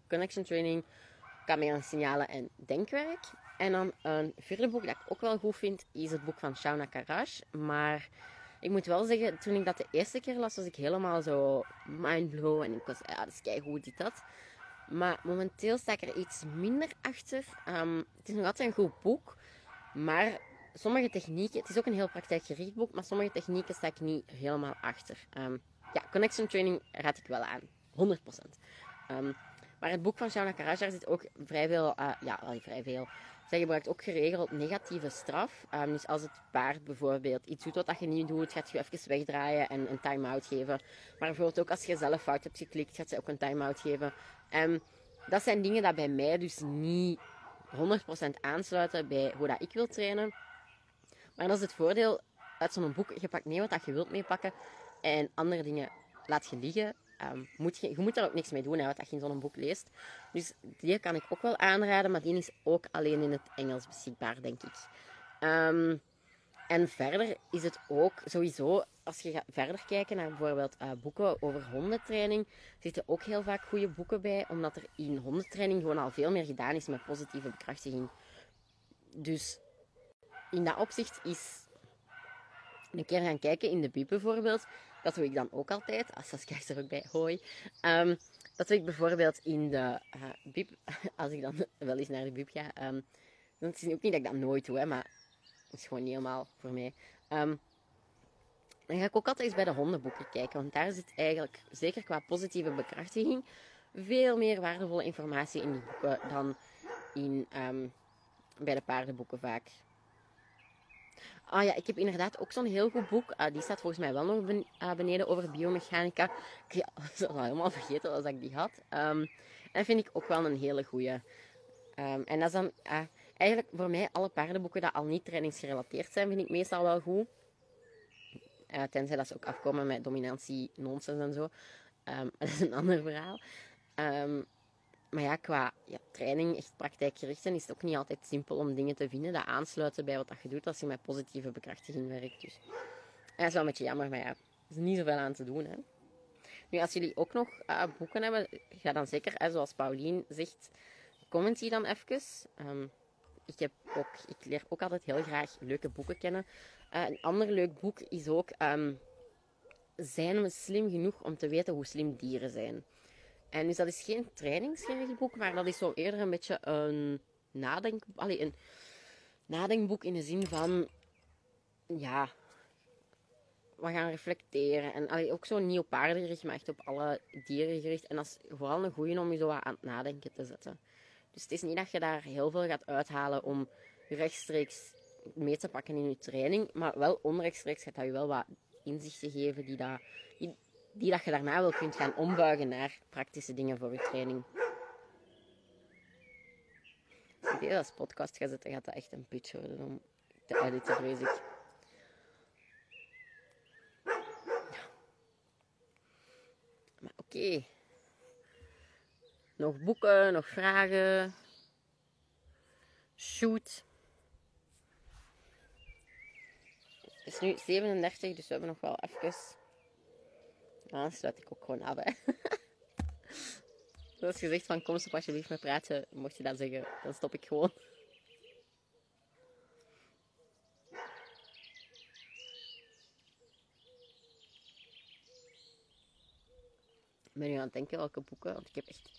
Connection Training, Camera Signalen en Denkwerk. En dan een vierde boek dat ik ook wel goed vind, is het boek van Shauna Karash. Maar ik moet wel zeggen, toen ik dat de eerste keer las, was ik helemaal zo mindblown. En ik was, ja, dat is keigoed, dit, dat. Maar momenteel sta ik er iets minder achter. Ehm, het is nog altijd een goed boek. Maar sommige technieken, het is ook een heel praktijkgericht boek, maar sommige technieken sta ik niet helemaal achter. Ehm, ja, Connection Training raad ik wel aan. 100%. Ehm, maar het boek van Shauna Karaj, daar zit ook vrij veel, eh, ja, wel vrij veel. Zij gebruikt ook geregeld negatieve straf. Ehm, dus als het paard bijvoorbeeld iets doet wat je niet doet, gaat je even wegdraaien en een time-out geven. Maar bijvoorbeeld ook als je zelf fout hebt geklikt, gaat ze ook een time-out geven. Dat zijn dingen dat bij mij dus niet 100% aansluiten bij hoe dat ik wil trainen. Maar dat is het voordeel uit zo'n boek. Je pakt mee wat dat je wilt meepakken. En andere dingen laat je liggen. Ehm, moet je, je moet daar ook niks mee doen, hè, wat dat je in zo'n boek leest. Dus die kan ik ook wel aanraden, maar die is ook alleen in het Engels beschikbaar, denk ik. Ehm, en verder is het ook sowieso, als je gaat verder kijken naar bijvoorbeeld eh, boeken over hondentraining, zitten ook heel vaak goede boeken bij, omdat er in hondentraining gewoon al veel meer gedaan is met positieve bekrachtiging. Dus in dat opzicht is een keer gaan kijken in de bib bijvoorbeeld. Dat doe ik dan ook altijd. Als Saskia is er ook bij. Hoi. Ehm, dat doe ik bijvoorbeeld in de bib. Als ik dan wel eens naar de bib ga. ehm dan is ook niet dat ik dat nooit doe, hè, maar het is gewoon niet helemaal voor mij. Ehm, dan ga ik ook altijd eens bij de hondenboeken kijken. Want daar zit eigenlijk, zeker qua positieve bekrachtiging, veel meer waardevolle informatie in die boeken dan in, ehm, bij de paardenboeken vaak. Ah ja, ik heb inderdaad ook zo'n heel goed boek. Ah, die staat volgens mij wel nog ah, beneden over biomechanica. Ik ja, was al helemaal vergeten als ik die had. Ehm, en vind ik ook wel een hele goeie. Ehm, en dat dan ah, eigenlijk voor mij alle paardenboeken dat al niet trainingsgerelateerd zijn, vind ik meestal wel goed. Eh, tenzij dat ze ook afkomen met dominantie, nonsens en zo. Ehm, dat is een ander verhaal. Maar ja, qua ja, training, echt praktijkgericht zijn, is het ook niet altijd simpel om dingen te vinden dat aansluiten bij wat je doet als je met positieve bekrachtiging werkt. Dus dat is wel een beetje jammer, maar ja, er is niet zoveel aan te doen. Hè. Nu, als jullie ook nog eh, boeken hebben, ga dan zeker, zoals Paulien zegt, comment die dan even. Ehm, ik, heb ook, ik leer ook altijd heel graag leuke boeken kennen. Eh, een ander leuk boek is ook ehm, Zijn we slim genoeg om te weten hoe slim dieren zijn? En dus dat is geen trainingsgericht boek, maar dat is zo eerder een beetje een, nadenk, allee, een nadenkboek in de zin van, ja, we gaan reflecteren. En allee, ook zo niet op paarden gericht, maar echt op alle dieren gericht. En dat is vooral een goeie om je zo wat aan het nadenken te zetten. Dus het is niet dat je daar heel veel gaat uithalen om rechtstreeks mee te pakken in je training, maar wel onrechtstreeks gaat dat je wel wat inzichten geven die, dat, die dat je daarna wel kunt gaan ombuigen naar praktische dingen voor je training. Als ik dit als podcast ga zetten, gaat dat echt een pitch worden om te editen, vrees ik. Maar oké. Nog boeken, nog vragen. Shoot. Het is nu 37, dus we hebben nog wel even. Dan sluit ik ook gewoon af. Hè. Zoals je zegt van kom ze alsjeblieft met praten, mocht je dat zeggen, dan stop ik gewoon. Ik ben nu aan het denken welke boeken, want ik heb echt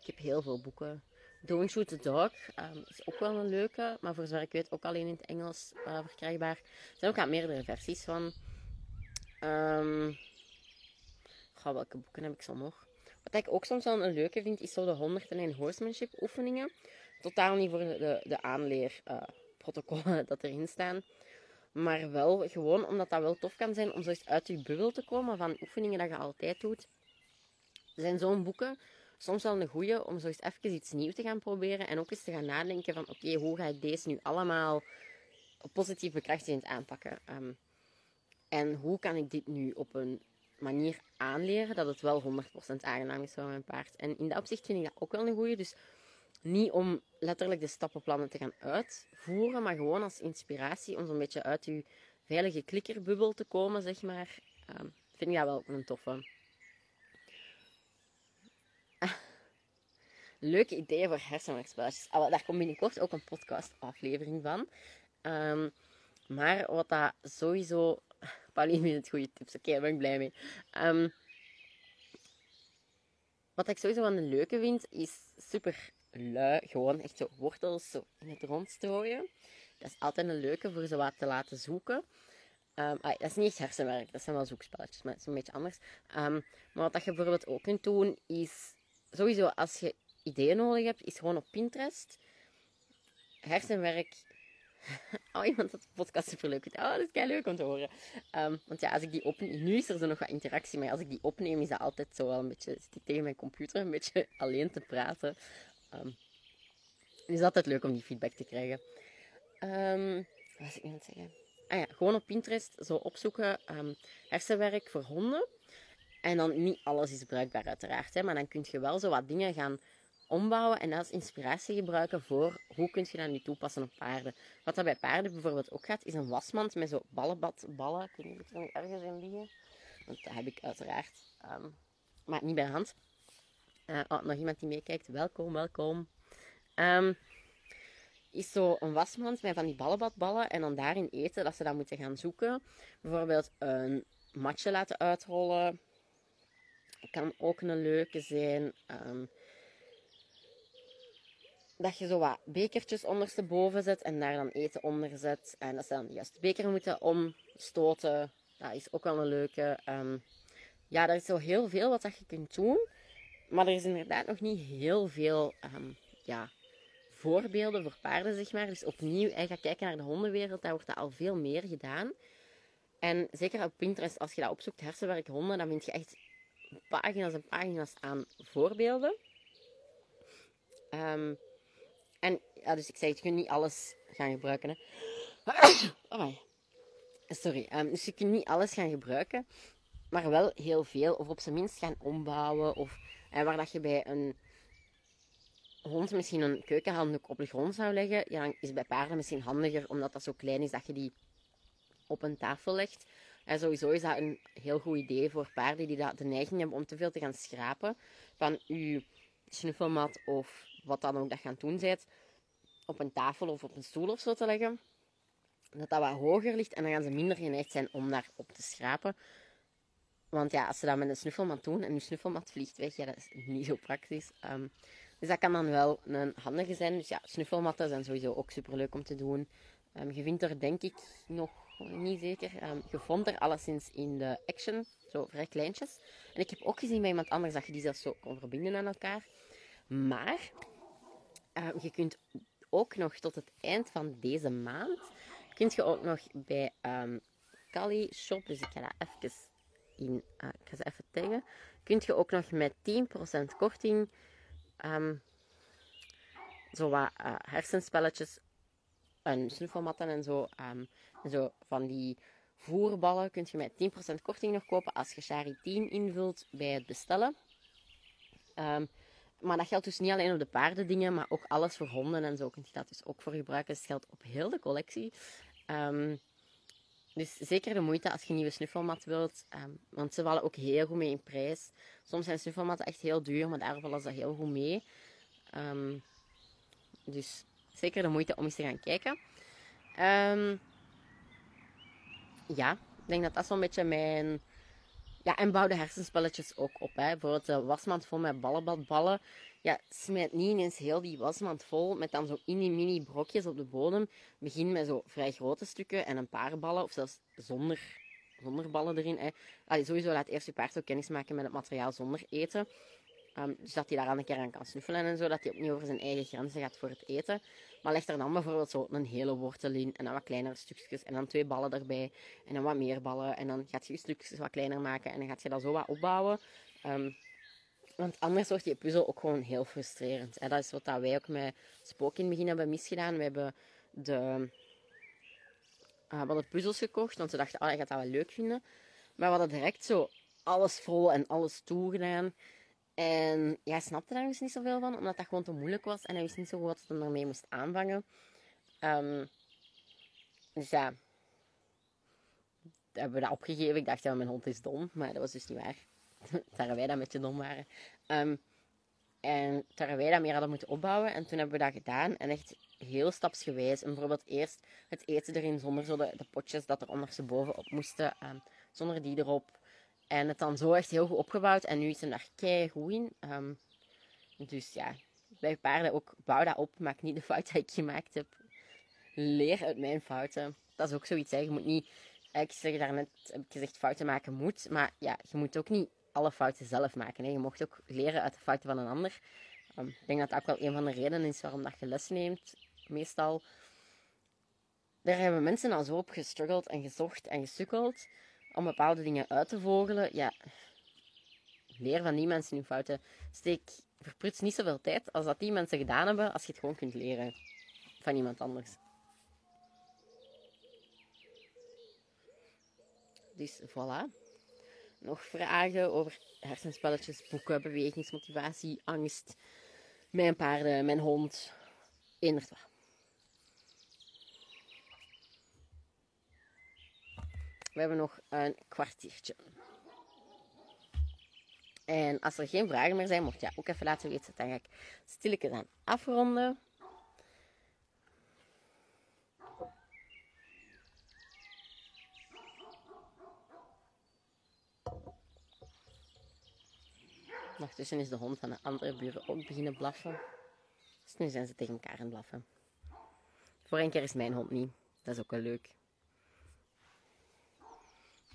ik heb heel veel boeken. Don't Shoot the Dog um, is ook wel een leuke, maar voor zover ik weet ook alleen in het Engels uh, verkrijgbaar. Er zijn ook aan meerdere versies van. Um, welke boeken heb ik zo nog? Wat ik ook soms wel een leuke vind, is zo de 101 horsemanship oefeningen. Totaal niet voor de, de aanleerprotocollen uh, dat erin staan. Maar wel gewoon omdat dat wel tof kan zijn om zo eens uit je bubbel te komen van oefeningen dat je altijd doet. Er zijn zo'n boeken soms wel een goeie om zo eens even iets nieuws te gaan proberen. En ook eens te gaan nadenken van oké, hoe ga ik deze nu allemaal positief bekrachtigend aanpakken? Um, en hoe kan ik dit nu op een manier aanleren dat het wel 100% aangenaam is voor mijn paard? En in dat opzicht vind ik dat ook wel een goeie. Dus niet om letterlijk de stappenplannen te gaan uitvoeren, maar gewoon als inspiratie om zo'n beetje uit je veilige klikkerbubbel te komen, zeg maar. Um, vind ik dat wel een toffe. leuke ideeën voor hersenwerkspelletjes. Ah, daar komt binnenkort ook een podcast-aflevering van. Um, maar wat dat sowieso... Pauline vindt het goede tips. Oké, daar ben ik blij mee. Um, wat ik sowieso wel een leuke vind, is super lui. Gewoon echt zo wortels zo in het rond strooien. Dat is altijd een leuke voor ze wat te laten zoeken. Um, dat is niet echt hersenwerk, dat zijn wel zoekspelletjes, maar het is een beetje anders. Um, maar wat je bijvoorbeeld ook kunt doen, is sowieso als je ideeën nodig hebt, is gewoon op Pinterest. Hersenwerk. Oh, iemand had de podcast super leuk Oh, dat is kei leuk om te horen. Um, want ja, als ik die opneem, nu is er zo nog wat interactie, maar als ik die opneem, is dat altijd zo wel een beetje, tegen mijn computer een beetje alleen te praten. Um, het is altijd leuk om die feedback te krijgen. Um, wat was ik nu aan het zeggen? Ah ja, gewoon op Pinterest zo opzoeken hersenwerk voor honden. En dan niet alles is bruikbaar uiteraard, hè, maar dan kun je wel zo wat dingen gaan ombouwen en dat als inspiratie gebruiken voor hoe kun je dat nu toepassen op paarden. Wat dat bij paarden bijvoorbeeld ook gaat, is een wasmand met zo ballenbadballen. Ik weet niet of er ergens in liggen. Want dat heb ik uiteraard. Um, maar niet bij hand. Uh, oh, nog iemand die meekijkt. Welkom, welkom. Um, is zo een wasmand met van die ballenbadballen en dan daarin eten dat ze dat moeten gaan zoeken. Bijvoorbeeld een matje laten uitrollen. Kan ook een leuke zijn. Um, dat je zo wat bekertjes ondersteboven zet en daar dan eten onder zet. En dat ze dan juist de beker moeten omstoten. Dat is ook wel een leuke. Um, ja, er is zo heel veel wat dat je kunt doen. Maar er is inderdaad nog niet heel veel um, ja, voorbeelden voor paarden, zeg maar. Dus opnieuw, ga kijken naar de hondenwereld, daar wordt al veel meer gedaan. En zeker op Pinterest, als je dat opzoekt, hersenwerk honden, dan vind je echt pagina's en pagina's aan voorbeelden. Um, en dus ik zei, je kunt niet alles gaan gebruiken. Hè. Oh Sorry. Um, dus je kunt niet alles gaan gebruiken, maar wel heel veel. Of op zijn minst gaan ombouwen. Of en waar dat je bij een hond misschien een keukenhanddoek op de grond zou leggen, ja, is bij paarden misschien handiger, omdat dat zo klein is dat je die op een tafel legt. En sowieso is dat een heel goed idee voor paarden die dat de neiging hebben om te veel te gaan schrapen van je snuffelmat of wat dan ook dat gaan doen zijt, op een tafel of op een stoel of zo te leggen. Dat dat wat hoger ligt en dan gaan ze minder geneigd zijn om daar op te schrapen. Want ja, als ze dat met een snuffelmat doen en je snuffelmat vliegt weg, ja, dat is niet zo praktisch. Um, dus dat kan dan wel een handige zijn. Dus ja, snuffelmatten zijn sowieso ook super leuk om te doen. Um, je vindt er denk ik nog niet zeker. Um, je vond er alleszins in de Action, zo vrij kleintjes. En ik heb ook gezien bij iemand anders dat je die zelfs zo kon verbinden aan elkaar. Maar uh, je kunt ook nog tot het eind van deze maand, kun je ook nog bij um, Kali Shop, dus ik ga dat even in, uh, ik ga ze even taggen, kun je ook nog met 10% korting um, zo wat uh, hersenspelletjes en snuffelmatten en zo, en zo van die voerballen kun je met 10% korting nog kopen als je Shari 10 invult bij het bestellen. Um, maar dat geldt dus niet alleen op de paardendingen, maar ook alles voor honden en zo kun je dat dus ook voor gebruiken. Dus het geldt op heel de collectie. Um, dus zeker de moeite als je een nieuwe snuffelmat wilt. Um, want ze vallen ook heel goed mee in prijs. Soms zijn snuffelmatten echt heel duur, maar daar vallen ze heel goed mee. Um, dus zeker de moeite om eens te gaan kijken. ja, ik denk dat dat zo'n beetje mijn ja, en bouw de hersenspelletjes ook op. Hè. Bijvoorbeeld de wasmand vol met ballenbadballen. Ja, smijt niet ineens heel die wasmand vol met dan zo in die mini brokjes op de bodem. Begin met zo vrij grote stukken en een paar ballen, of zelfs zonder, zonder ballen erin. Hè. Sowieso laat eerst je paard ook kennis maken met het materiaal zonder eten. Um, dus dat hij daar aan een keer aan kan snuffelen en zo. Dat hij opnieuw over zijn eigen grenzen gaat voor het eten. Maar leg er dan bijvoorbeeld zo een hele wortel in. En dan wat kleinere stukjes. En dan twee ballen erbij. En dan wat meer ballen. En dan gaat je je stukjes wat kleiner maken. En dan gaat je dat zo wat opbouwen. Um, want anders wordt die puzzel ook gewoon heel frustrerend. En dat is wat wij ook met Spook in het begin hebben misgedaan. We hebben de, uh, we hadden puzzels gekocht. Want we dachten, oh, hij gaat dat wel leuk vinden. Maar we hadden direct zo alles vol en alles toegedaan. En hij snapte daar dus niet zoveel van, omdat dat gewoon te moeilijk was. En hij wist niet zo goed wat hij ermee moest aanvangen. Um, dus ja, hebben we dat opgegeven. Ik dacht, ja, mijn hond is dom. Maar dat was dus niet waar. Daar wij dat een beetje dom waren. Um, en toen wij dat meer hadden moeten opbouwen. En toen hebben we dat gedaan. En echt heel stapsgewijs. En bijvoorbeeld eerst het eten erin zonder zo de, de potjes dat er ondersteboven op moesten. Um, zonder die erop. En het dan zo echt heel goed opgebouwd. En nu is hem daar kei goed in. Um, dus ja, bij paarden ook, bouw dat op. Maak niet de fout die ik gemaakt heb. Leer uit mijn fouten. Dat is ook zoiets. Je moet niet, ik zeg daarnet, heb ik gezegd, fouten maken moet. Maar ja, je moet ook niet alle fouten zelf maken. Hè. Je mocht ook leren uit de fouten van een ander. Um, ik denk dat dat ook wel een van de redenen is waarom dat je les neemt. Meestal. Daar hebben mensen al zo op gestruggeld en gezocht en gesukkeld om bepaalde dingen uit te vogelen, ja, leer van die mensen hun fouten. Steek, verpruts niet zoveel tijd als dat die mensen gedaan hebben, als je het gewoon kunt leren van iemand anders. Dus voilà. Nog vragen over hersenspelletjes, boeken, bewegingsmotivatie, angst, mijn paarden, mijn hond, inderdaad. We hebben nog een kwartiertje. En als er geen vragen meer zijn, mocht je ook even laten weten. Dan ga ik stilletjes afronden. Ondertussen is de hond van de andere buren ook beginnen blaffen. Dus nu zijn ze tegen elkaar aan het blaffen. Voor een keer is mijn hond niet. Dat is ook wel leuk.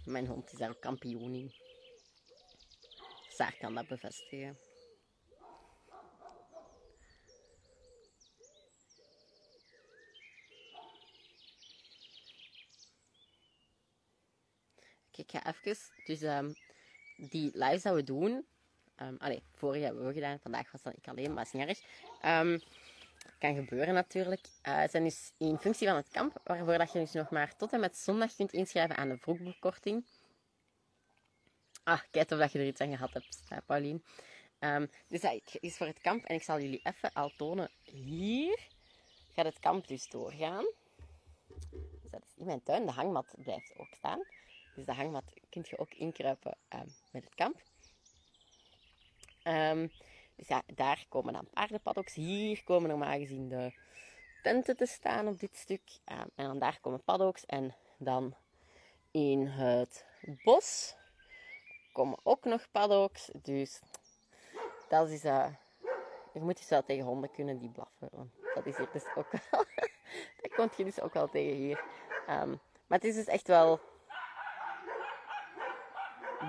Mijn hond is daar kampioen in. Saar kan dat bevestigen. Kijk, ik ga even... Dus um, die lives dat we doen... Um, allee, vorige hebben we gedaan. Vandaag was dat ik alleen, maar dat is niet erg. Um, kan gebeuren natuurlijk. Uh, zijn dus in functie van het kamp, waarvoor dat je dus nog maar tot en met zondag kunt inschrijven aan de vroegbekorting. Ah, kijk of dat je er iets aan gehad hebt, uh, Paulien. Um, dus dat is voor het kamp en ik zal jullie even al tonen. Hier gaat het kamp dus doorgaan. Dus dat is in mijn tuin. De hangmat blijft ook staan. Dus de hangmat kun je ook inkruipen um, met het kamp. Um, dus ja, daar komen dan paardenpaddocks. Hier komen normaal gezien de tenten te staan op dit stuk. en dan daar komen paddocks. En dan in het bos komen ook nog paddocks. Dus dat is... Uh, je moet dus wel tegen honden kunnen die blaffen. Want dat is hier dus ook dat komt je dus ook wel tegen hier. Um, maar het is dus echt wel...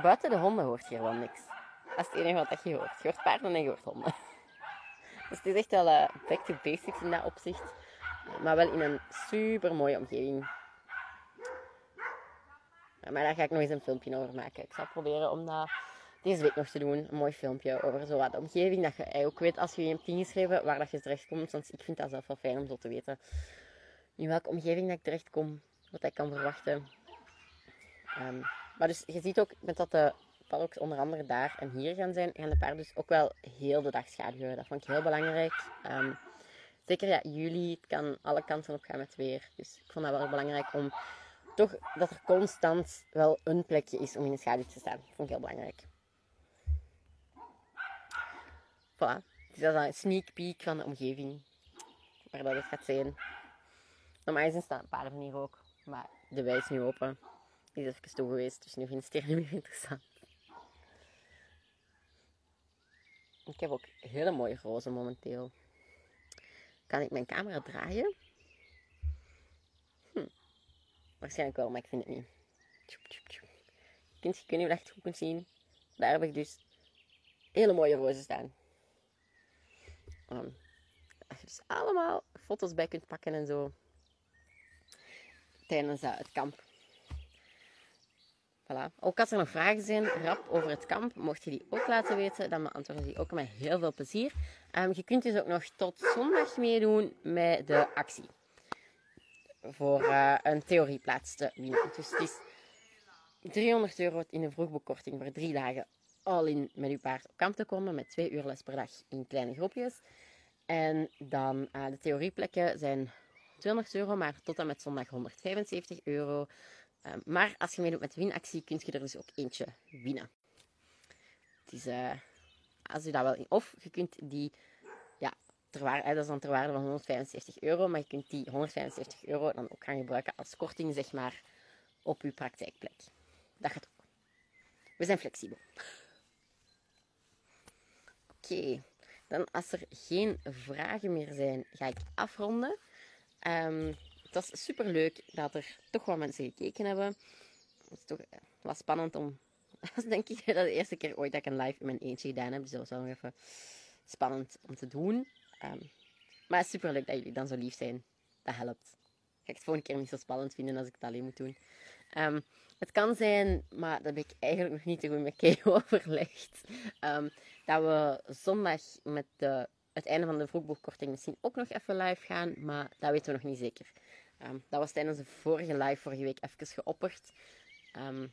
Buiten de honden hoort hier wel niks. Dat is het enige wat je hoort. Je hoort paarden en je hoort honden. Dus het is echt wel uh, back to basics in dat opzicht. Maar wel in een super mooie omgeving. Maar daar ga ik nog eens een filmpje over maken. Ik zal proberen om dat deze week nog te doen. Een mooi filmpje over zo wat de omgeving. Dat je ook weet als je je hebt ingeschreven waar dat je terechtkomt. Want ik vind dat zelf wel fijn om zo te weten. In welke omgeving dat ik terechtkom. Wat ik kan verwachten. Um, maar dus je ziet ook met dat de paddocks onder andere daar en hier gaan zijn, gaan de paarden dus ook wel heel de dag schaduwen. Dat vond ik heel belangrijk. Um, zeker ja, juli, het kan alle kanten op gaan met weer. Dus ik vond dat wel belangrijk om toch dat er constant wel een plekje is om in de schaduw te staan. Dat vond ik heel belangrijk. Voilà. Dus dat is een sneak peek van de omgeving. Waar dat het gaat zijn. Normaal gezien staan paarden hier ook. Maar de wei is nu open. Die is even toe geweest. Dus nu vind ik het meer interessant. Ik heb ook hele mooie rozen momenteel. Kan ik mijn camera draaien? Hm. Waarschijnlijk wel, maar ik vind het niet. Je kunt, je kunt niet echt goed zien. Daar heb ik dus hele mooie rozen staan. Um, als je dus allemaal foto's bij kunt pakken en zo. Tijdens uh, het kamp. Ook als er nog vragen zijn, rap over het kamp, mocht je die ook laten weten, dan beantwoorden die ook met heel veel plezier. Um, je kunt dus ook nog tot zondag meedoen met de actie. Voor uh, een theorieplaats te winnen. Dus het is 300 euro in een vroegbekorting voor drie dagen al in met uw paard op kamp te komen. Met twee uur les per dag in kleine groepjes. En dan uh, de theorieplekken zijn 200 euro, maar tot en met zondag 175 euro. Ehm, maar als je meedoet met de winactie, kun je er dus ook eentje winnen. Uh, als je dat wel in, of je kunt die, ja, ter dat is dan ter waarde van 175 euro, maar je kunt die 175 euro dan ook gaan gebruiken als korting, zeg maar, op je praktijkplek. Dat gaat ook. We zijn flexibel. Oké, dan als er geen vragen meer zijn, ga ik afronden. Um, het was super leuk dat er toch wel mensen gekeken hebben. Het is toch eh, was spannend om. Dat denk ik de eerste keer ooit dat ik een live in mijn eentje gedaan heb. Dus dat was wel even spannend om te doen. Um, maar super leuk dat jullie dan zo lief zijn. Dat helpt. Ga ik het volgende keer niet zo spannend vinden als ik het alleen moet doen. Um, het kan zijn, maar dat heb ik eigenlijk nog niet te goed met Kay overlegd. Um, dat we zondag met de, het einde van de vroegboekkorting misschien ook nog even live gaan. Maar dat weten we nog niet zeker. Um, dat was tijdens de vorige live vorige week even geopperd. Um,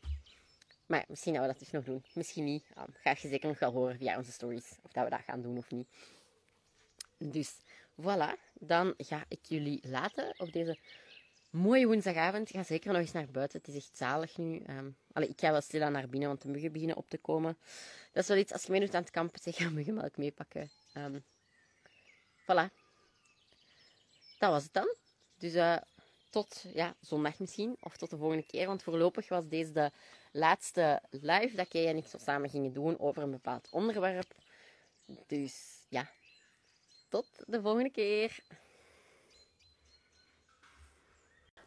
maar misschien dat we dat dus nog doen. Misschien niet. Um, ga je zeker nog wel horen via onze stories. Of dat we dat gaan doen of niet. Dus voilà. Dan ga ik jullie laten op deze mooie woensdagavond. Ga zeker nog eens naar buiten. Het is echt zalig nu. Um, ik ga wel stilaan naar binnen, want de muggen beginnen op te komen. Dat is wel iets, als je meedoet aan het kampen, zeg ga muggenmelk meepakken. Um, voilà. Dat was het dan. Dus uh, tot ja, zondag misschien, of tot de volgende keer. Want voorlopig was deze de laatste live dat jij en ik zo samen gingen doen over een bepaald onderwerp. Dus ja, tot de volgende keer.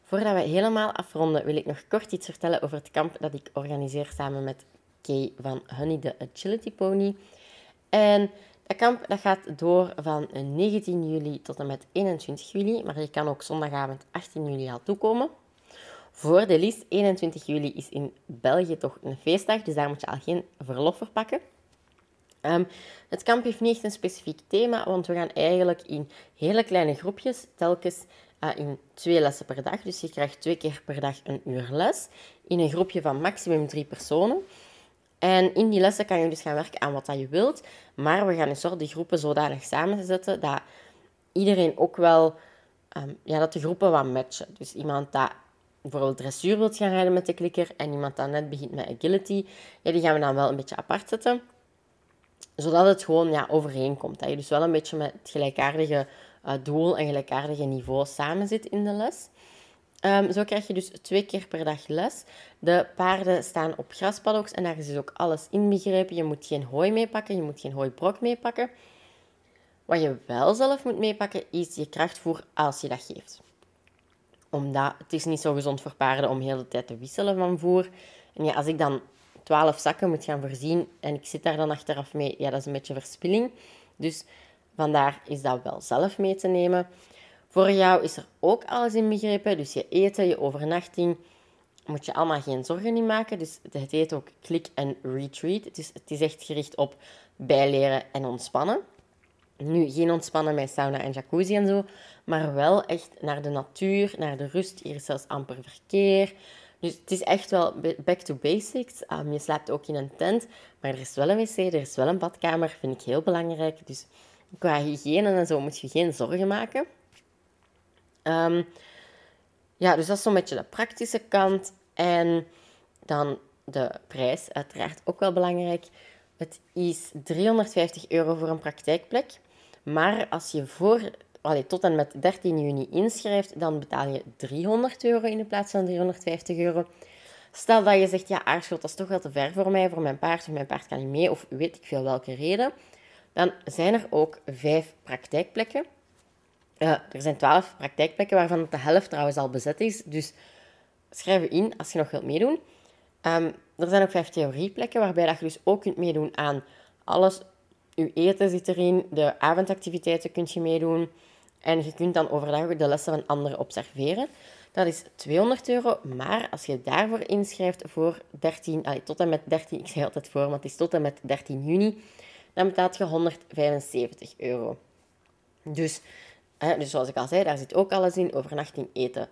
Voordat we helemaal afronden, wil ik nog kort iets vertellen over het kamp dat ik organiseer samen met Kay van Honey the Agility Pony. En dat kamp dat gaat door van 19 juli tot en met 21 juli, maar je kan ook zondagavond 18 juli al toekomen. Voor de Lies, 21 juli is in België toch een feestdag, dus daar moet je al geen verlof voor pakken. Um, het kamp heeft niet echt een specifiek thema, want we gaan eigenlijk in hele kleine groepjes, telkens uh, in twee lessen per dag. Dus je krijgt twee keer per dag een uur les, in een groepje van maximum drie personen. En in die lessen kan je dus gaan werken aan wat dat je wilt. Maar we gaan een soort de groepen zodanig samenzetten dat iedereen ook wel... Um, ja, dat de groepen wat matchen. Dus iemand dat bijvoorbeeld dressuur wilt gaan rijden met de klikker en iemand dat net begint met agility, die gaan we dan wel een beetje apart zetten. Zodat het gewoon ja, overeenkomt. Dat je dus wel een beetje met het gelijkaardige uh, doel en gelijkaardige niveau samen zit in de les. Um, zo krijg je dus twee keer per dag les. De paarden staan op graspaddocks en daar is dus ook alles inbegrepen. Je moet geen hooi meepakken, je moet geen hooibrok meepakken. Wat je wel zelf moet meepakken, is je krachtvoer als je dat geeft. Omdat het is niet zo gezond voor paarden om heel de tijd te wisselen van voer. En ja, als ik dan 12 zakken moet gaan voorzien en ik zit daar dan achteraf mee, ja, dat is een beetje verspilling. Dus Vandaar is dat wel zelf mee te nemen. Voor jou is er ook alles inbegrepen. Dus je eten, je overnachting, moet je allemaal geen zorgen in maken. Dus het heet ook Click and Retreat. Dus het is echt gericht op bijleren en ontspannen. Nu, geen ontspannen met sauna en jacuzzi en zo, maar wel echt naar de natuur, naar de rust. Hier is zelfs amper verkeer. Dus het is echt wel back to basics. Um, je slaapt ook in een tent, maar er is wel een wc, er is wel een badkamer, vind ik heel belangrijk. Dus qua hygiëne en zo moet je geen zorgen maken. Um, ja, dus dat is zo'n beetje de praktische kant. En dan de prijs, uiteraard ook wel belangrijk. Het is 350 euro voor een praktijkplek. Maar als je voor, allee, tot en met 13 juni inschrijft, dan betaal je 300 euro in plaats van 350 euro. Stel dat je zegt, ja, Aarschot, dat is toch wel te ver voor mij, voor mijn paard, of mijn paard kan niet mee, of weet ik veel welke reden. Dan zijn er ook vijf praktijkplekken. Uh, er zijn twaalf praktijkplekken, waarvan de helft trouwens al bezet is. Dus schrijf je in als je nog wilt meedoen. Um, er zijn ook vijf theorieplekken, waarbij dat je dus ook kunt meedoen aan alles. Je eten zit erin, de avondactiviteiten kun je meedoen. En je kunt dan overdag de lessen van anderen observeren. Dat is 200 euro, maar als je daarvoor inschrijft voor 13, allee, tot en met 13, ik zeg altijd voor, maar het is tot en met 13 juni, dan betaalt je 175 euro. Dus, dus zoals ik al zei, daar zit ook alles in, overnachting, eten,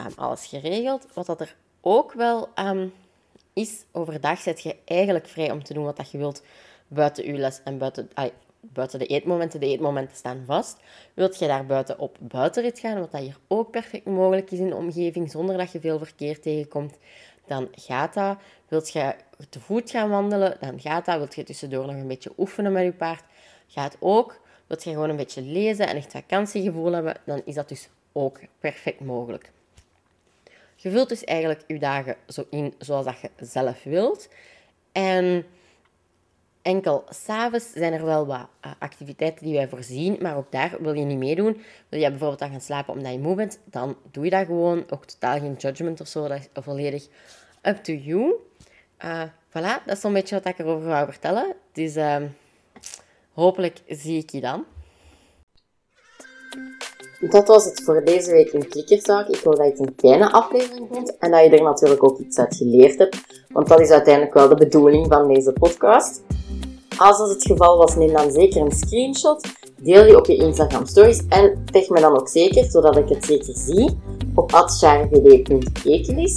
um, alles geregeld. Wat dat er ook wel um, is, overdag zet je eigenlijk vrij om te doen wat dat je wilt buiten je les en buiten, buiten de eetmomenten. De eetmomenten staan vast. Wilt je daar buiten op buitenrit gaan, wat dat hier ook perfect mogelijk is in de omgeving, zonder dat je veel verkeer tegenkomt, dan gaat dat. Wilt je te voet gaan wandelen, dan gaat dat. Wilt je tussendoor nog een beetje oefenen met je paard, gaat ook. Wilt je gewoon een beetje lezen en echt vakantiegevoel hebben, dan is dat dus ook perfect mogelijk. Je vult dus eigenlijk je dagen zo in zoals dat je zelf wilt. En enkel s'avonds zijn er wel wat eh, activiteiten die wij voorzien, maar ook daar wil je niet meedoen. Wil je bijvoorbeeld dan gaan slapen omdat je moe bent, dan doe je dat gewoon. Ook totaal geen judgment of zo, dat is volledig up to you. Uh, voilà, dat is zo'n beetje wat ik erover wou vertellen. Dus uh, hopelijk zie ik je dan. Dat was het voor deze week in Klikkerzaak. Ik hoop dat je het een kleine aflevering vond en dat je er natuurlijk ook iets uit geleerd hebt. Want dat is uiteindelijk wel de bedoeling van deze podcast. Als dat het geval was, neem dan zeker een screenshot. Deel die op je Instagram stories en tag me dan ook zeker, zodat ik het zeker zie, op atchargd.ekelis.